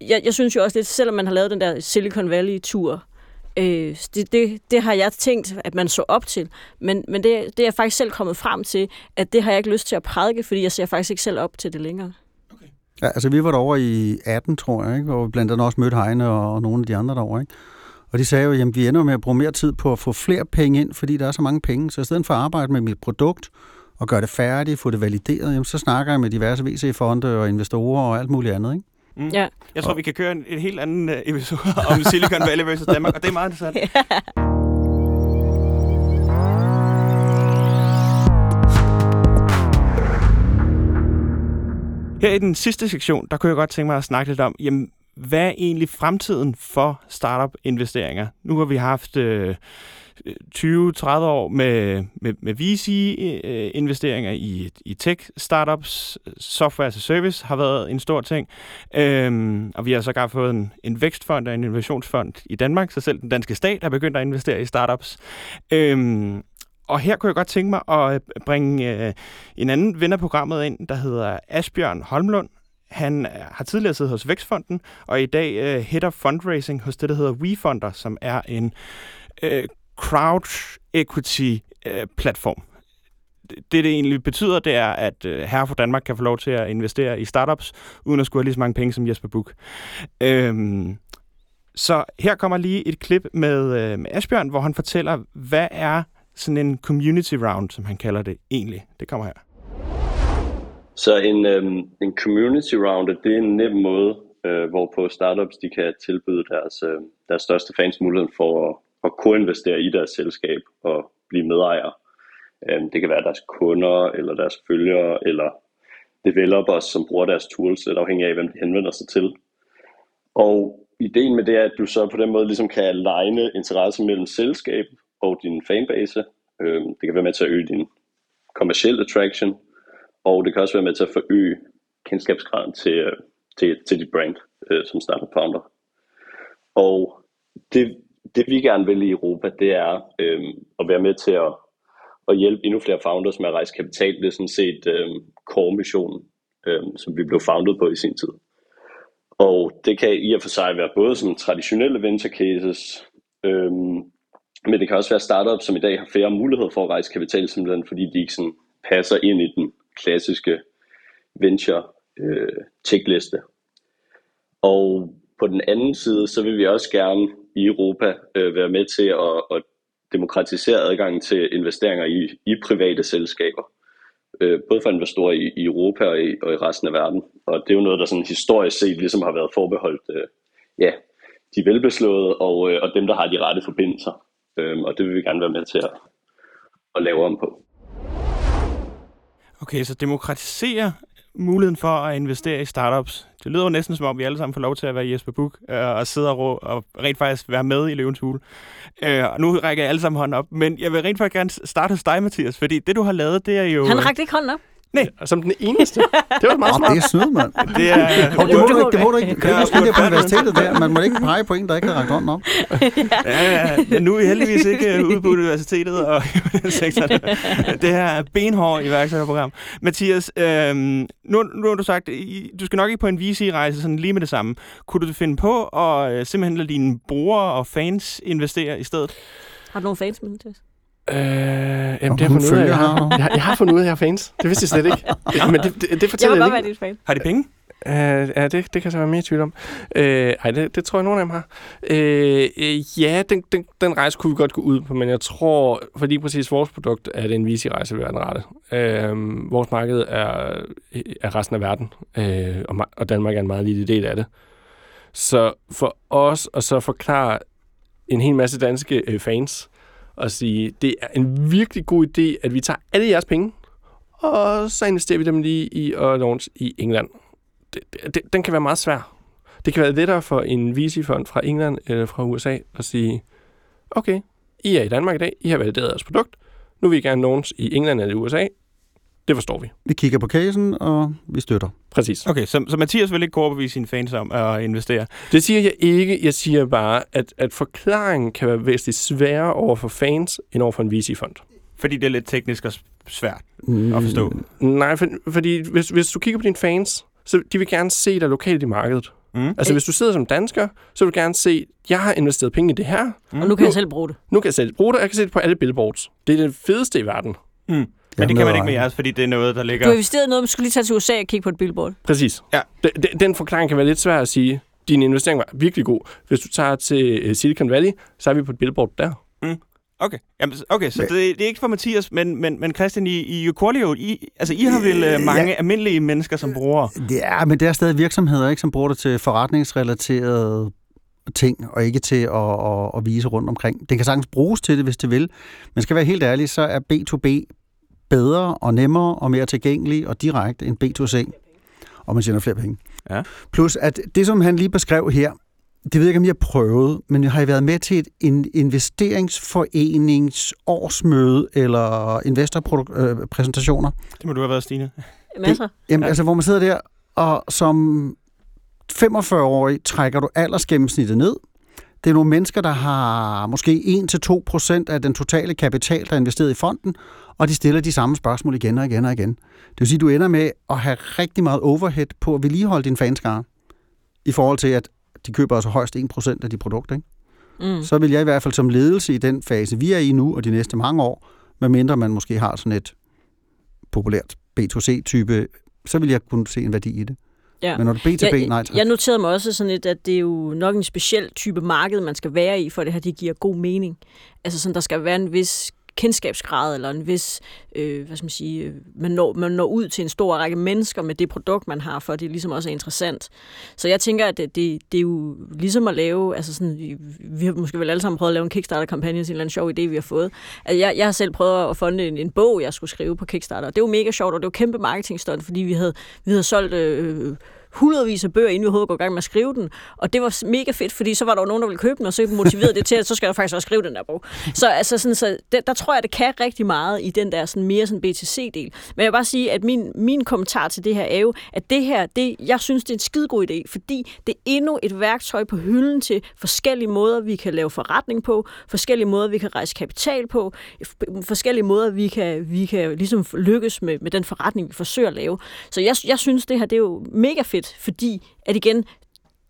[SPEAKER 3] jeg, jeg synes jo også lidt, selvom man har lavet den der Silicon Valley-tur, øh, det, det, det har jeg tænkt, at man så op til. Men, men det, det er jeg faktisk selv kommet frem til, at det har jeg ikke lyst til at prædike, fordi jeg ser faktisk ikke selv op til det længere. Okay.
[SPEAKER 4] Ja, altså vi var derovre i 18, tror jeg, ikke? og blandt andet også mødte Heine og nogle af de andre derovre. Ikke? Og de sagde jo, at vi ender med at bruge mere tid på at få flere penge ind, fordi der er så mange penge. Så i stedet for at arbejde med mit produkt og gøre det færdigt, få det valideret, jamen, så snakker jeg med diverse VC-fonde og investorer og alt muligt andet. Ikke?
[SPEAKER 1] Mm. Ja. Jeg tror, vi kan køre en, en helt anden uh, episode om Silicon Valley versus Danmark, og det er meget interessant. ja. Her i den sidste sektion, der kunne jeg godt tænke mig at snakke lidt om, jamen, hvad er egentlig fremtiden for startup-investeringer? Nu har vi haft øh, 20-30 år med, med, med VC-investeringer øh, i, i tech-startups. Software as a service har været en stor ting. Øhm, og vi har så fået en, en vækstfond og en innovationsfond i Danmark, så selv den danske stat har begyndt at investere i startups. Øhm, og her kunne jeg godt tænke mig at øh, bringe øh, en anden ven af programmet ind, der hedder Asbjørn Holmlund. Han øh, har tidligere siddet hos Vækstfonden, og i dag øh, head of fundraising hos det, der hedder WeFunder, som er en øh, crowd equity øh, platform. Det, det egentlig betyder, det er, at øh, herre for Danmark kan få lov til at investere i startups, uden at skulle have lige så mange penge som Jesper Buch. Øhm, så her kommer lige et klip med, øh, med Asbjørn, hvor han fortæller, hvad er sådan en community round, som han kalder det egentlig. Det kommer her.
[SPEAKER 6] Så en, øhm, en community round, det er en nem måde, øh, hvorpå startups de kan tilbyde deres, øh, deres største fans muligheden for at at koinvestere i deres selskab og blive medejer. Øhm, det kan være deres kunder, eller deres følgere, eller developers, som bruger deres tools, lidt afhængig af, hvem de henvender sig til. Og ideen med det er, at du så på den måde ligesom kan aligne interessen mellem selskab og din fanbase. Øhm, det kan være med til at øge din kommersielle attraction, og det kan også være med til at forøge kendskabsgraden til, øh, til, til dit brand øh, som startup founder. Og det det vi gerne vil i Europa, det er øh, at være med til at, at hjælpe endnu flere founders med at rejse kapital. Det er sådan set øh, core-missionen, øh, som vi blev founded på i sin tid. Og det kan i og for sig være både som traditionelle venture cases, øh, men det kan også være startups, som i dag har færre muligheder for at rejse kapital, simpelthen fordi de ikke sådan passer ind i den klassiske venture øh, checkliste. Og på den anden side, så vil vi også gerne i Europa øh, være med til at, at demokratisere adgangen til investeringer i, i private selskaber. øh, både for investorer i, i Europa og i, og i resten af verden. Og det er jo noget, der sådan historisk set ligesom har været forbeholdt øh, ja, de velbeslåede og, øh, og dem, der har de rette forbindelser. Øh, og det vil vi gerne være med til at, at lave om på.
[SPEAKER 1] Okay, så demokratisere muligheden for at investere i startups. Det lyder jo næsten som om, vi alle sammen får lov til at være Jesper Buch øh, og sidde og, og rent faktisk være med i Løvens Hule. Øh, og nu rækker jeg alle sammen hånden op, men jeg vil rent faktisk gerne starte hos dig, Mathias, fordi det, du har lavet, det er jo...
[SPEAKER 3] Han rakte ikke hånden op.
[SPEAKER 1] Nej.
[SPEAKER 2] Som den eneste. Det var meget smart.
[SPEAKER 4] det er snyd, mand.
[SPEAKER 1] Det er...
[SPEAKER 4] Og det må du ikke, det må du ikke. Kan du
[SPEAKER 1] Ja,
[SPEAKER 4] det der på
[SPEAKER 1] ja.
[SPEAKER 4] universitetet der? Man må ikke pege på en, der ikke har rakt hånden op.
[SPEAKER 1] Ja, ja, ja. Nu er vi heldigvis ikke øh, ude på universitetet og i den sektor. Det her er benhård iværksætterprogram. Mathias, øhm, nu, nu har du sagt, du skal nok ikke på en VC-rejse sådan lige med det samme. Kunne du finde på at øh, simpelthen lade dine brugere og fans investere i stedet?
[SPEAKER 3] Har du nogle fans med, Mathias?
[SPEAKER 2] Øh, jamen, det har fundet ud af, jeg
[SPEAKER 4] har?
[SPEAKER 2] Jeg, har- jeg har fundet ud af, at jeg har fans. Det vidste jeg slet ikke. Ja, men det, det, det
[SPEAKER 3] Jeg
[SPEAKER 2] fortæller
[SPEAKER 3] vil
[SPEAKER 2] jeg,
[SPEAKER 3] godt være
[SPEAKER 2] ikke.
[SPEAKER 3] dit fan.
[SPEAKER 1] Har de penge?
[SPEAKER 2] Uh, ja, det, det kan så være mere i tvivl om. Uh, ej, det, det tror jeg, nogen af dem har. Uh, uh, ja, den, den, den rejse kunne vi godt gå ud på, men jeg tror, for lige præcis vores produkt, er det en VC-rejse vil være den rette. Uh, vores marked er, er resten af verden, uh, og, og Danmark er en meget lille del af det. Så for os at så forklare en hel masse danske uh, fans, og sige, det er en virkelig god idé, at vi tager alle jeres penge, og så investerer vi dem lige i at launch i England det, det, den kan være meget svær. Det kan være lettere for en VC-fond fra England eller fra USA at sige, okay, I er i Danmark i dag, I har valideret jeres produkt, nu vil I gerne launch i England eller USA. Det forstår vi.
[SPEAKER 4] Vi kigger på casen, og vi støtter.
[SPEAKER 2] Præcis.
[SPEAKER 1] Okay, så, så Mathias vil ikke kunne overbevise sine fans om at investere.
[SPEAKER 2] Det siger jeg ikke. Jeg siger bare, at, at forklaringen kan være væsentligt sværere over for fans, end over for en VC-fond.
[SPEAKER 1] Fordi det er lidt teknisk og svært
[SPEAKER 4] Mm,
[SPEAKER 1] at forstå.
[SPEAKER 2] Nej, for, fordi hvis, hvis du kigger på dine fans, så de vil gerne se dig lokalt i markedet.
[SPEAKER 1] Mm.
[SPEAKER 2] Altså, hvis du sidder som dansker, så vil du gerne se, jeg har investeret penge i det her,
[SPEAKER 1] Mm.
[SPEAKER 3] Og nu kan jeg selv bruge det.
[SPEAKER 2] Nu kan jeg selv bruge det, og jeg kan se det på alle billboards. Det er det fedeste i verden.
[SPEAKER 1] Mm. Men det kan man ikke med jeres, fordi det er noget, der ligger...
[SPEAKER 3] Du har investeret noget, man skulle lige tage til USA og kigge på et billboard.
[SPEAKER 2] Præcis.
[SPEAKER 1] Ja.
[SPEAKER 2] Den, den, forklaring kan være lidt svær at sige. Din investering var virkelig god. Hvis du tager til øh, Silicon Valley, så er vi på et billboard der.
[SPEAKER 1] Okay, Jamen, okay så det, det er ikke for Mathias, men, men, men Christian, I, I Equalio, I, altså I har vel øh, mange
[SPEAKER 4] Ja.
[SPEAKER 1] almindelige mennesker som brugere.
[SPEAKER 4] Ja, men det er stadig virksomheder, ikke, som bruger det til forretningsrelaterede ting, og ikke til at, at, at vise rundt omkring. Det kan sagtens bruges til det, hvis det vil. Men skal være helt ærlig, så er B2B bedre og nemmere og mere tilgængelig og direkte end B2C. Og man tjener flere penge.
[SPEAKER 1] Ja.
[SPEAKER 4] Plus, at det, som han lige beskrev her, det ved jeg ikke, om jeg har prøvet, men jeg har været med til et en investeringsforenings årsmøde eller investorpræsentationer,
[SPEAKER 1] Det må du have været, Stine.
[SPEAKER 3] Masser.
[SPEAKER 4] Jamen,
[SPEAKER 1] Ja.
[SPEAKER 4] ja. altså, hvor man sidder der, og som 45-årig trækker du aldersgennemsnittet ned. Det er nogle mennesker, der har måske 1-2% af den totale kapital, der er investeret i fonden, og de stiller de samme spørgsmål igen og igen og igen. Det vil sige, at du ender med at have rigtig meget overhead på at vedligeholde din fanskare, i forhold til, at de køber altså højst 1% af de produkter. Ikke?
[SPEAKER 3] Mm.
[SPEAKER 4] Så vil jeg i hvert fald som ledelse i den fase, vi er i nu, og de næste mange år, medmindre man måske har sådan et populært B2C-type, så vil jeg kunne se en værdi i det.
[SPEAKER 3] Ja.
[SPEAKER 4] Men når det er B2B,
[SPEAKER 3] jeg,
[SPEAKER 4] nej tak.
[SPEAKER 3] jeg noterede mig også sådan lidt, at det er jo nok en speciel type marked, man skal være i, for det her det giver god mening. Altså sådan, der skal være en vis kendskabsgrad, eller en vis, øh, hvad skal man sige, øh, man når, man når ud til en stor række mennesker med det produkt, man har, for det ligesom også er interessant. Så jeg tænker, at det, det, det er jo ligesom at lave, altså sådan, vi- vi har måske vel alle sammen prøvet at lave en Kickstarter-kampagne til en eller anden sjov idé, vi har fået. Altså jeg, jeg har selv prøvet at funde en, en bog, jeg skulle skrive på Kickstarter, det var mega sjovt, og det var kæmpe marketingstunt, fordi vi havde, vi havde solgt øh, hundredvis af bøger, inden vi overhovedet går i gang med at skrive den. Og det var mega fedt, fordi så var der jo nogen, der ville købe den, og så motiverede det til, at så skal jeg faktisk også skrive den der bog. Så, altså sådan, så der, der tror jeg, det kan rigtig meget i den der sådan mere sådan BTC-del. Men jeg vil bare sige, at min, min kommentar til det her er jo, at det her, det, jeg synes, det er en skidegod idé, fordi det er endnu et værktøj på hylden til forskellige måder, vi kan lave forretning på, forskellige måder, vi kan rejse kapital på, forskellige måder, vi kan, vi kan ligesom lykkes med, med den forretning, vi forsøger at lave. Så jeg, jeg synes, det her det er jo mega fedt, fordi at igen,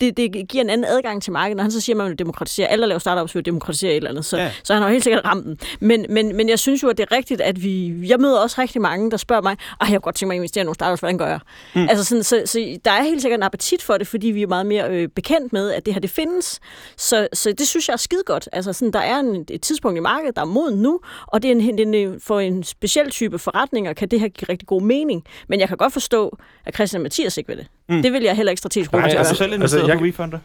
[SPEAKER 3] det, det giver en anden adgang til markedet, når han så siger, at man vil demokratisere. Alle, der laver startups, vil demokratisere et eller andet. Så,
[SPEAKER 1] Ja.
[SPEAKER 3] så han har jo helt sikkert ramt den. Men, men, men jeg synes jo, at det er rigtigt, at vi... Jeg møder også rigtig mange, der spørger mig, at jeg kunne godt tænke mig at investere i nogle startups, hvordan gør jeg? Mm. Altså sådan, så, så, der er helt sikkert en appetit for det, fordi vi er meget mere øh, bekendt med, at det her det findes. Så, så det synes jeg er skide godt. Altså sådan, der er en, et tidspunkt i markedet, der er moden nu, og det er en, en, en, for en speciel type forretninger, kan det her give rigtig god mening. Men jeg kan godt forstå, at Christian Mathias ikke vil det.
[SPEAKER 1] Mm.
[SPEAKER 3] Det vil jeg heller ikke strategisk bruge
[SPEAKER 1] Nej,
[SPEAKER 2] altså-
[SPEAKER 1] du selv
[SPEAKER 2] altså,
[SPEAKER 1] investeret
[SPEAKER 2] jeg-
[SPEAKER 1] på WeFunder?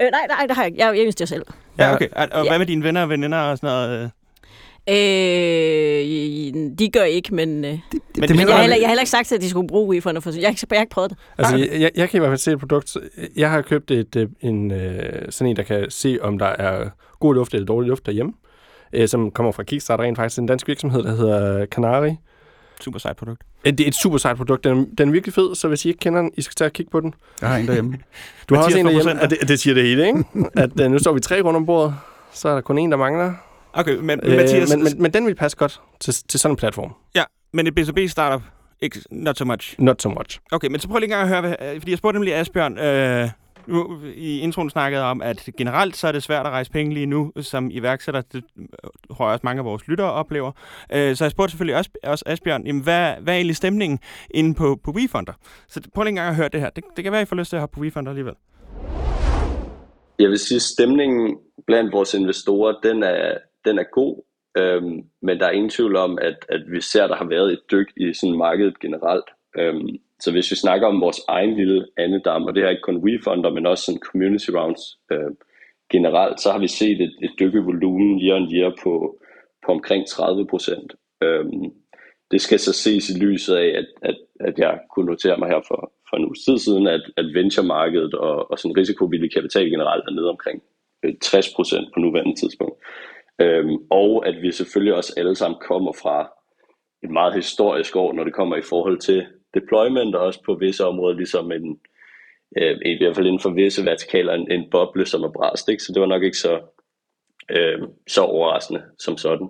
[SPEAKER 3] Øh, nej, nej, det har jeg ikke. Jeg, jeg investerer selv.
[SPEAKER 1] Ja, okay. Og, og
[SPEAKER 3] Ja.
[SPEAKER 1] hvad med dine venner og veninder og sådan noget? øh?
[SPEAKER 3] Øh, de gør ikke, men, øh,
[SPEAKER 4] Det,
[SPEAKER 1] Men-
[SPEAKER 4] det,
[SPEAKER 3] men
[SPEAKER 4] mener
[SPEAKER 3] jeg, har
[SPEAKER 4] jeg-
[SPEAKER 3] heller, jeg har heller ikke sagt, at de skulle bruge WeFunder, for jeg, ikke- jeg har ikke prøvet det.
[SPEAKER 2] Altså, jeg, jeg, jeg kan i hvert fald se et produkt. Jeg har købt et, øh, en, øh, sådan en, der kan se, om der er god luft eller dårlig luft derhjemme, øh, som kommer fra Kickstarter rent faktisk. En dansk virksomhed, der hedder Canary.
[SPEAKER 1] Super sejt produkt.
[SPEAKER 2] Det er et super sejt produkt. Den, den er virkelig fed, så hvis I ikke kender den, I skal tage og kigge på den.
[SPEAKER 4] Jeg har en derhjemme.
[SPEAKER 2] Du har også en derhjemme, og det, det siger det hele, ikke? At øh, nu står vi tre rundt om bordet, så er der kun en, der mangler.
[SPEAKER 1] Okay, men
[SPEAKER 2] Øh,
[SPEAKER 1] Mathias,
[SPEAKER 2] men, men, men den vil passe godt til, til sådan en platform.
[SPEAKER 1] ja, men et B2B-startup, ikke, not so much.
[SPEAKER 2] Not so much.
[SPEAKER 1] Okay, men så prøv lige en gang at høre, hvad, fordi jeg spurgte nemlig Asbjørn, øh, nu, i introen snakkede om, at generelt så er det svært at rejse penge lige nu som iværksætter. Det øh, tror jeg også mange af vores lyttere oplever. Øh, så jeg spurgte selvfølgelig også, også Asbjørn, jamen, hvad, hvad er egentlig stemningen inde på, på WeFunder? Så prøv lige en gang at høre det her. Det, det kan være, I får lyst til at hoppe på WeFunder alligevel.
[SPEAKER 6] Jeg vil sige, at stemningen blandt vores investorer, den er, den er god, øhm, men der er ingen tvivl om, at, at vi ser, at der har været et dyk i sådan markedet generelt. Øhm, så hvis vi snakker om vores egen lille andedam, og det er ikke kun WeFunder, men også sådan community rounds øh, generelt, så har vi set et, et dyk i volumen year on year på, på omkring 30 procent. Øhm, det skal så ses i lyset af, at, at, at jeg kunne notere mig her for, for en uges tid siden, at, at venture-markedet og, og sådan risikovillig kapital generelt er nede omkring øh, 60 procent på nuværende tidspunkt. Øhm, og at vi selvfølgelig også alle sammen kommer fra et meget historisk år, når det kommer i forhold til deployment, og også på visse områder, ligesom en, øh, i hvert fald inden for visse vertikaler, en, en boble, som er bræst. Ikke? Så det var nok ikke så, øh, så overraskende som sådan.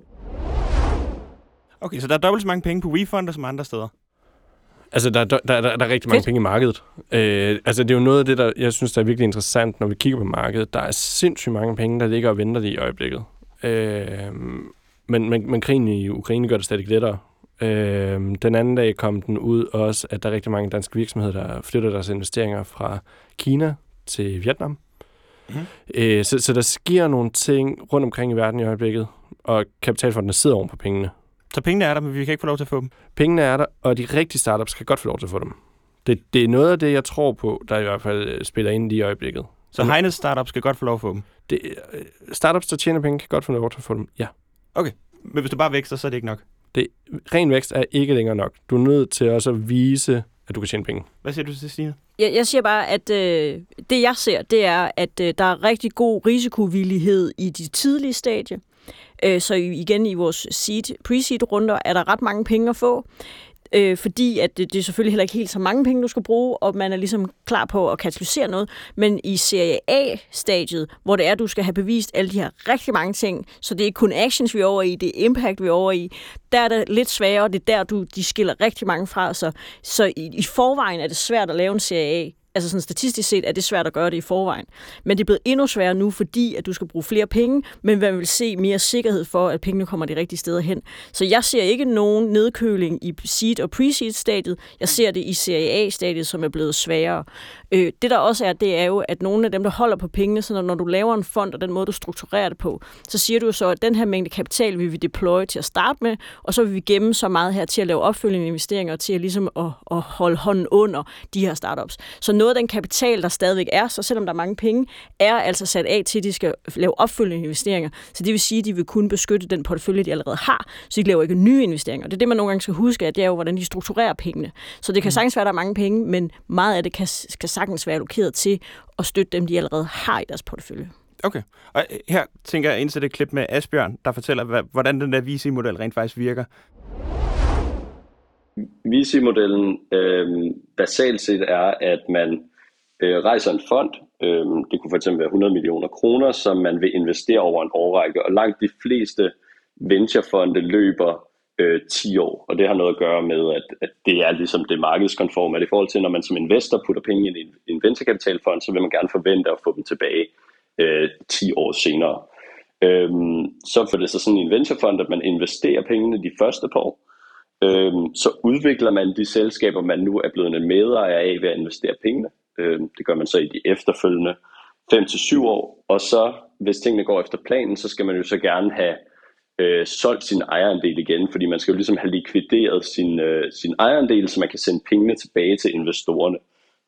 [SPEAKER 1] Okay, så der er dobbelt så mange penge på WeFunder som andre steder.
[SPEAKER 2] Altså, der, der, der, der er rigtig mange
[SPEAKER 3] Fedt.
[SPEAKER 2] penge i markedet. Øh, altså, det er jo noget af det, der jeg synes, der er virkelig interessant, når vi kigger på markedet. Der er sindssygt mange penge, der ligger og venter lige i øjeblikket. Øh, men, men, men krigen i Ukraine gør det stadig lettere. Øh, den anden dag kom den ud også, at der er rigtig mange danske virksomheder, der flytter deres investeringer fra Kina til Vietnam.
[SPEAKER 1] Mhm.
[SPEAKER 2] Øh, så, så der sker nogle ting rundt omkring i verden i øjeblikket, og kapitalfondene sidder oven på pengene.
[SPEAKER 1] Så pengene er der, men vi kan ikke få lov til at få dem.
[SPEAKER 2] Pengene er der, og de rigtige startups kan godt få lov til at få dem. Det, det er noget af det, jeg tror på, der i hvert fald øh, spiller ind lige i øjeblikket.
[SPEAKER 1] Så Heinz Startup skal godt få lov at få dem.
[SPEAKER 2] Det, øh, startups, der tjener penge, kan godt få lov til at få dem. Ja.
[SPEAKER 1] Men hvis du bare vækster, så er det ikke nok.
[SPEAKER 2] Det, ren vækst er ikke længere nok. Du er nødt til også at vise, at du kan tjene penge.
[SPEAKER 1] Hvad siger du til Stine?
[SPEAKER 3] Jeg, jeg siger bare, at øh, det jeg ser, det er, at øh, der er rigtig god risikovillighed i de tidlige stadie. Øh, så igen i vores seed, pre-seed runder er der ret mange penge at få. Øh, fordi at det, det er selvfølgelig heller ikke helt så mange penge, du skal bruge, og man er ligesom klar på at katalysere noget. Men i serie A-stadiet, hvor det er, du skal have bevist alle de her rigtig mange ting, så det er ikke kun actions, vi er over i, det er impact, vi er over i, der er det lidt sværere, og det er der, du, de skiller rigtig mange fra Så, Så i, i forvejen er det svært at lave en serie A. Altså sådan statistisk set er det svært at gøre det i forvejen. Men det er blevet endnu sværere nu, fordi at du skal bruge flere penge, men man vil se mere sikkerhed for, at pengene kommer de rigtige steder hen. Så jeg ser ikke nogen nedkøling i seed- og pre-seed-stadiet. Jeg ser det i Serie A-stadiet, som er blevet sværere. Øh, det der også er, det er jo, at nogle af dem, der holder på pengene, så når, når du laver en fond, og den måde, du strukturerer det på, så siger du så, at den her mængde kapital vil vi deploye til at starte med, og så vil vi gemme så meget her til at lave opfølgende investeringer, til at, ligesom at, at holde hånden under de her startups. Så noget af den kapital, der stadigvæk er, så selvom der er mange penge, er altså sat af til, at de skal lave opfølgende investeringer. Så det vil sige, at de vil kunne beskytte den portefølje, de allerede har, så de laver ikke nye investeringer. Det er det, man nogle gange skal huske, at det er jo, hvordan de strukturerer pengene. Så det kan sagtens være, at der er mange penge, men meget af det kan, kan sagtens være allokeret til at støtte dem, de allerede har i deres portefølje.
[SPEAKER 1] Okay. Og øh, her tænker jeg at indsætte et klip med Asbjørn, der fortæller, hvordan den der VC-model rent faktisk virker.
[SPEAKER 6] VC-modellen øh, basalt set er, at man øh, rejser en fond, øh, det kunne fx være 100 millioner kroner, som man vil investere over en årrække, og langt de fleste venturefonde løber øh, 10 år. Og det har noget at gøre med, at, at det er ligesom det markedskonforme. At i forhold til, når man som investor putter penge ind i en, en venturekapitalfond, så vil man gerne forvente at få dem tilbage øh, 10 år senere. Øhm, så for det så sådan en venturefond, at man investerer pengene de første par år, øhm, så udvikler man de selskaber, man nu er blevet en medejer af ved at investere pengene. Øhm, det gør man så i de efterfølgende 5-7 år, og så hvis tingene går efter planen, så skal man jo så gerne have øh, solgt sin ejerandel igen, fordi man skal jo ligesom have likvideret sin, øh, sin ejerandel, så man kan sende pengene tilbage til investorerne.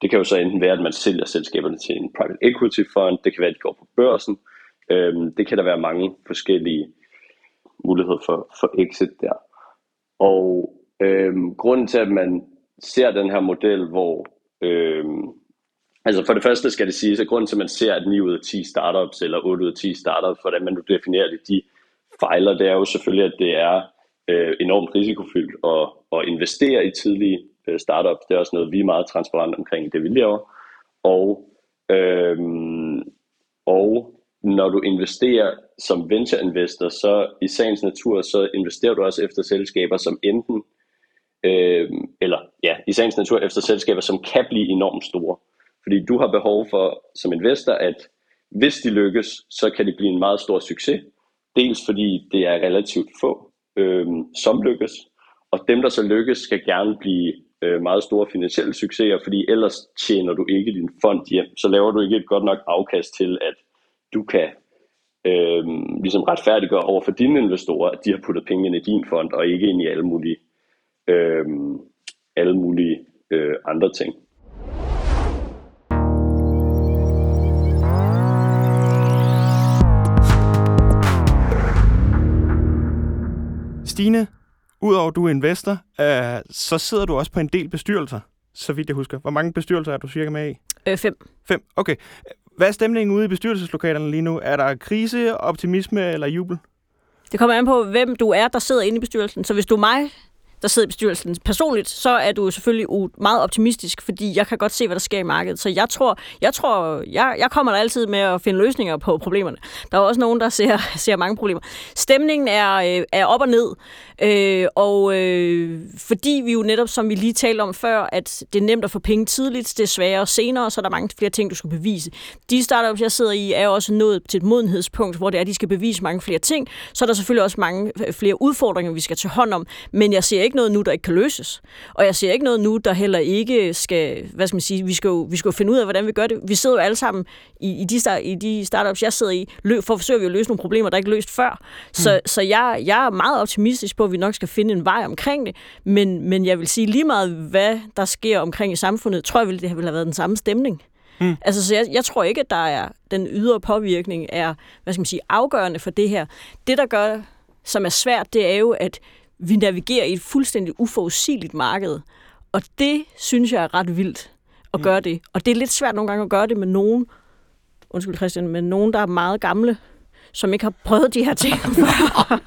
[SPEAKER 6] Det kan jo så enten være, at man sælger selskaberne til en private equity fund, det kan være, at de går på børsen, øh, det kan der være mange forskellige muligheder for, for exit der. Og øh, grunden til, at man ser den her model, hvor øh, altså for det første skal det siges, at grunden til, at man ser, at 9 ud af 10 startups, eller 8 ud af 10 startups, hvordan man nu definerer det, de fejler, det er jo selvfølgelig, at det er øh, enormt risikofyldt at, at investere i tidlige øh, startups. Det er også noget, vi er meget transparent omkring det, vi laver. Og, øh, og når du investerer som venture investor, så i sagens natur, så investerer du også efter selskaber, som enten, øh, eller ja, i sagens natur efter selskaber, som kan blive enormt store. Fordi du har behov for som investor, at hvis de lykkes, så kan det blive en meget stor succes. Dels fordi det er relativt få, øh, som lykkes, og dem, der så lykkes, skal gerne blive øh, meget store finansielle succeser, fordi ellers tjener du ikke din fond hjem. Så laver du ikke et godt nok afkast til, at du kan øh, ligesom retfærdiggøre over for dine investorer, at de har puttet penge ind i din fond, og ikke ind i alle mulige, øh, alle mulige øh, andre ting.
[SPEAKER 1] Stine, udover at du er investor, øh, så sidder du også på en del bestyrelser, så vidt jeg husker. Hvor mange bestyrelser er du cirka med i?
[SPEAKER 3] Øh, fem.
[SPEAKER 1] Fem, okay. Hvad er stemningen ude i bestyrelseslokalerne lige nu? Er der krise, optimisme eller jubel?
[SPEAKER 3] Det kommer an på, hvem du er, der sidder inde i bestyrelsen. Så hvis du er mig, der sidder i bestyrelsen personligt, så er du selvfølgelig meget optimistisk, fordi jeg kan godt se, hvad der sker i markedet. Så jeg tror, jeg, tror, jeg, jeg kommer der altid med at finde løsninger på problemerne. Der er også nogen, der ser, ser mange problemer. Stemningen er, øh, er op og ned, øh, og øh, fordi vi jo netop, som vi lige talte om før, at det er nemt at få penge tidligt, det er sværere senere, så er der mange flere ting, du skal bevise. De startups, jeg sidder i, er også nået til et modenhedspunkt, hvor det er, at de skal bevise mange flere ting. Så er der selvfølgelig også mange øh, flere udfordringer, vi skal tage hånd om, men jeg ser ikke noget nu, der ikke kan løses. Og jeg ser ikke noget nu, der heller ikke skal, hvad skal man sige, vi skal jo, vi skal jo finde ud af, hvordan vi gør det. Vi sidder jo alle sammen i, i, de, start, i de startups, jeg sidder i, løb, for at forsøge at løse nogle problemer, der ikke er løst før. Så, mm. så jeg, jeg er meget optimistisk på, at vi nok skal finde en vej omkring det, men, men jeg vil sige lige meget, hvad der sker omkring i samfundet, tror jeg, det ville have været den samme stemning. Mm. Altså, så jeg, jeg tror ikke, at der er den ydre påvirkning er, hvad skal man sige, afgørende for det her. Det, der gør, som er svært, det er jo, at vi navigerer i et fuldstændig uforudsigeligt marked. Og det synes jeg er ret vildt at mm. gøre det. Og det er lidt svært nogle gange at gøre det med nogen, undskyld Christian, med nogen, der er meget gamle, som ikke har prøvet de her ting før.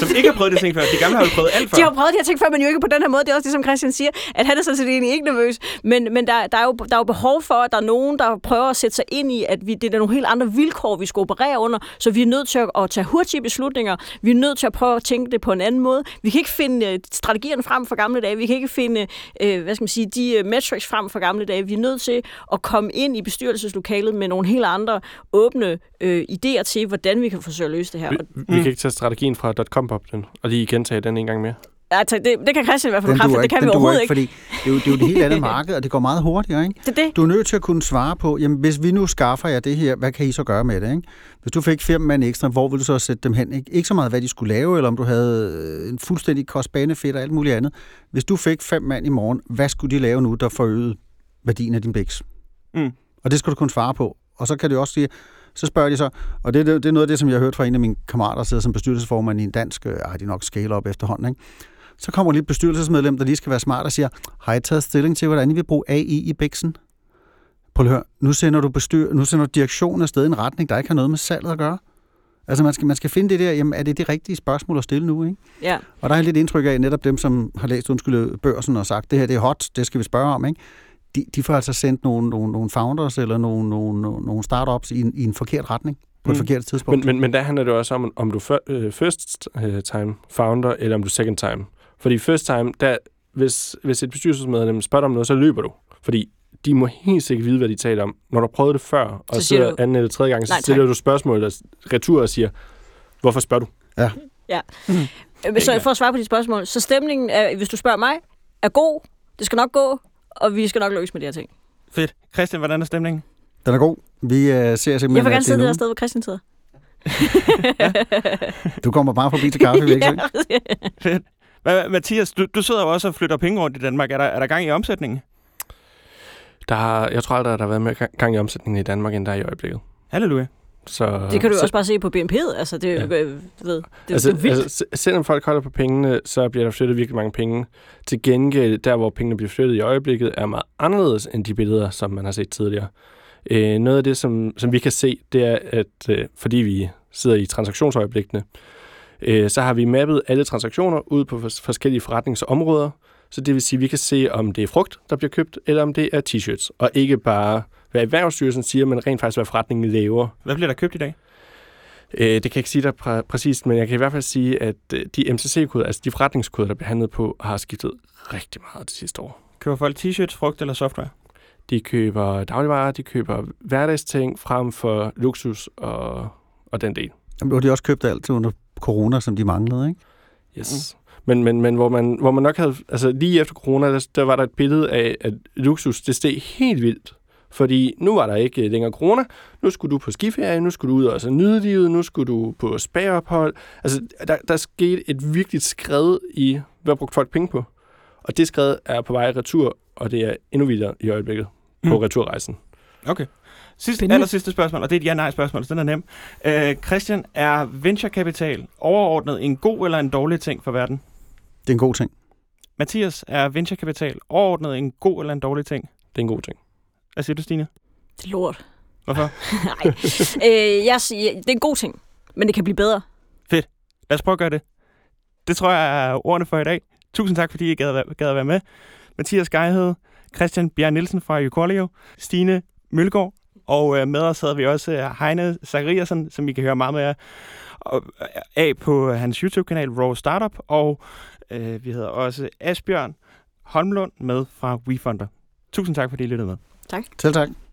[SPEAKER 1] som ikke har prøvet de ting før. De gamle har jo prøvet alt før.
[SPEAKER 3] De har prøvet de her ting før, men jo ikke på den her måde. Det er også det, som Christian siger, at han er sådan set egentlig ikke nervøs. Men, men der, der, er jo, der er jo behov for, at der er nogen, der prøver at sætte sig ind i, at vi, det er nogle helt andre vilkår, vi skal operere under. Så vi er nødt til at, at tage hurtige beslutninger. Vi er nødt til at prøve at tænke det på en anden måde. Vi kan ikke finde øh, strategierne frem for gamle dage. Vi kan ikke finde, øh, hvad skal man sige, de uh, metrics frem for gamle dage. Vi er nødt til at komme ind i bestyrelseslokalet med nogle helt andre åbne øh, idéer til, hvordan vi kan forsøge at løse det her.
[SPEAKER 2] Vi, vi kan ikke tage strategien fra .com op den, og lige gentage den en gang mere.
[SPEAKER 3] Ja, det, det kan Christian i hvert fald bekræfte, det kan vi overhovedet ikke.
[SPEAKER 4] Fordi det er, jo, det er jo det helt andet marked, og det går meget hurtigere. Ikke?
[SPEAKER 3] Det, det.
[SPEAKER 4] Du er nødt til at kunne svare på, jamen hvis vi nu skaffer jer det her, hvad kan I så gøre med det? Ikke? Hvis du fik fem mand ekstra, hvor vil du så sætte dem hen? Ikke, ikke så meget, hvad de skulle lave, eller om du havde en fuldstændig cost-benefit og alt muligt andet. Hvis du fik fem mand i morgen, hvad skulle de lave nu, der forøgede værdien af din bæks? Mm. Og det skal du kunne svare på. Og så kan du også sige, så spørger de så, og det, det, det er noget af det, som jeg har hørt fra en af mine kammerater, der sidder som bestyrelsesformand i en dansk, øh, ej, de nok scale op efterhånden, ikke? Så kommer lige et bestyrelsesmedlem, der lige skal være smart og siger, har I taget stilling til, hvordan I vil bruge AI i Bixen? Prøv at høre, nu sender du, bestyr, nu sender du direktionen afsted i en retning, der ikke har noget med salget at gøre. Altså man skal, man skal finde det der, jamen er det det rigtige spørgsmål at stille nu, ikke?
[SPEAKER 3] Ja.
[SPEAKER 4] Og der er lidt indtryk af netop dem, som har læst undskyld børsen og sagt, det her det er hot, det skal vi spørge om, ikke? De, de får altså sendt nogle, nogle, nogle founders eller nogle, nogle, nogle startups i en, i en forkert retning. på et
[SPEAKER 1] Mm.
[SPEAKER 4] forkert tidspunkt.
[SPEAKER 2] Men, men, men der handler det også om, om du er øh, first time founder, eller om du er second time. Fordi first time, der, hvis, hvis et bestyrelsesmedlem spørger om noget, så løber du. Fordi de må helt sikkert vide, hvad de taler om. Når du har prøvet det før, og
[SPEAKER 3] Så
[SPEAKER 2] sidder
[SPEAKER 3] du,
[SPEAKER 2] anden eller tredje gang, så
[SPEAKER 3] "Nej, tak."
[SPEAKER 2] stiller du spørgsmål der retur og siger, hvorfor spørger du?
[SPEAKER 3] Øh, Så for at svare på dit spørgsmål, så stemningen, er, hvis du spørger mig, er god, det skal nok gå, og vi skal nok løse med de her ting.
[SPEAKER 1] Fedt. Christian, hvordan er stemningen?
[SPEAKER 4] Den er god. Vi øh, ser simpelthen,
[SPEAKER 3] Jeg vil
[SPEAKER 4] at
[SPEAKER 3] gerne sidde det der sted, hvor Christian sidder.
[SPEAKER 4] Du kommer bare forbi til kaffe, ikke?
[SPEAKER 1] Fedt. Hvad, Mathias, du, du sidder jo også og flytter penge rundt i Danmark. Er der, er der gang i omsætningen?
[SPEAKER 2] Der har, jeg tror aldrig, at der har været mere gang- gang i omsætningen i Danmark, end der er i øjeblikket.
[SPEAKER 1] Halleluja.
[SPEAKER 2] Så,
[SPEAKER 3] Det kan du
[SPEAKER 2] så,
[SPEAKER 3] også bare se på BNP'et. Altså, det, er jo, øh, ved, det, det
[SPEAKER 2] altså,
[SPEAKER 3] er vildt.
[SPEAKER 2] altså, se- selvom folk holder på pengene, så bliver der flyttet virkelig mange penge. Til gengæld, der hvor pengene bliver flyttet i øjeblikket, er meget anderledes end de billeder, som man har set tidligere. Øh, noget af det, som, som vi kan se, det er, at øh, fordi vi sidder i transaktionsøjeblikkene, øh, så har vi mappet alle transaktioner ud på fors- forskellige forretningsområder. Så det vil sige, at vi kan se, om det er frugt, der bliver købt, eller om det er t-shirts. Og ikke bare, hvad Erhvervsstyrelsen siger, men rent faktisk, hvad forretningen laver.
[SPEAKER 1] Hvad bliver der købt i dag?
[SPEAKER 2] Øh, det kan jeg ikke sige dig præ- præcist, men jeg kan i hvert fald sige, at øh, de MCC-koder, altså de forretningskoder, der bliver handlet på, har skiftet rigtig meget det sidste år.
[SPEAKER 1] Køber folk t-shirts, frugt eller software?
[SPEAKER 2] De køber dagligvarer, de køber hverdagsting frem for luksus og, og den del.
[SPEAKER 4] Jamen, har de også købt alt under corona, som de manglede, ikke?
[SPEAKER 2] Yes. Men, men, men hvor, man, hvor man nok havde... Altså lige efter corona, der, der var der et billede af, at luksus, det steg helt vildt. Fordi nu var der ikke længere corona. Nu skulle du på skiferie, nu skulle du ud og altså, nyde livet, nu skulle du på spareophold. Altså, der, der skete et virkelig skred i, hvad brugte folk penge på. Og det skred er på vej retur, og det er endnu vildere i øjeblikket på
[SPEAKER 1] Mm.
[SPEAKER 2] returrejsen.
[SPEAKER 1] Okay. Sidste, aller sidste spørgsmål, og det er et ja-nej-spørgsmål, så den er nem. Øh, Christian, er venturekapital overordnet en god eller en dårlig ting for verden?
[SPEAKER 4] Det er en god ting.
[SPEAKER 1] Mathias, er venturekapital overordnet en god eller en dårlig ting?
[SPEAKER 2] Det er en god ting.
[SPEAKER 1] Hvad siger du, Stine?
[SPEAKER 3] Det er lort.
[SPEAKER 1] Hvorfor?
[SPEAKER 3] Nej. øh, jeg siger, det er en god ting, men det kan blive bedre.
[SPEAKER 1] Lad os prøve at gøre det. Det tror jeg er ordene for i dag. Tusind tak, fordi I gad, gad at være med. Mathias Gejhed, Christian Bjørn Nielsen fra Uqualio, Stine Mølgaard, og øh, med os havde vi også øh, Heine Zachariasen, som I kan høre meget mere og- af på hans YouTube-kanal Raw Startup, og øh, vi havde også Asbjørn Holmlund med fra WeFunder. Tusind tak, fordi I lyttede med. Tak.
[SPEAKER 4] Selv tak.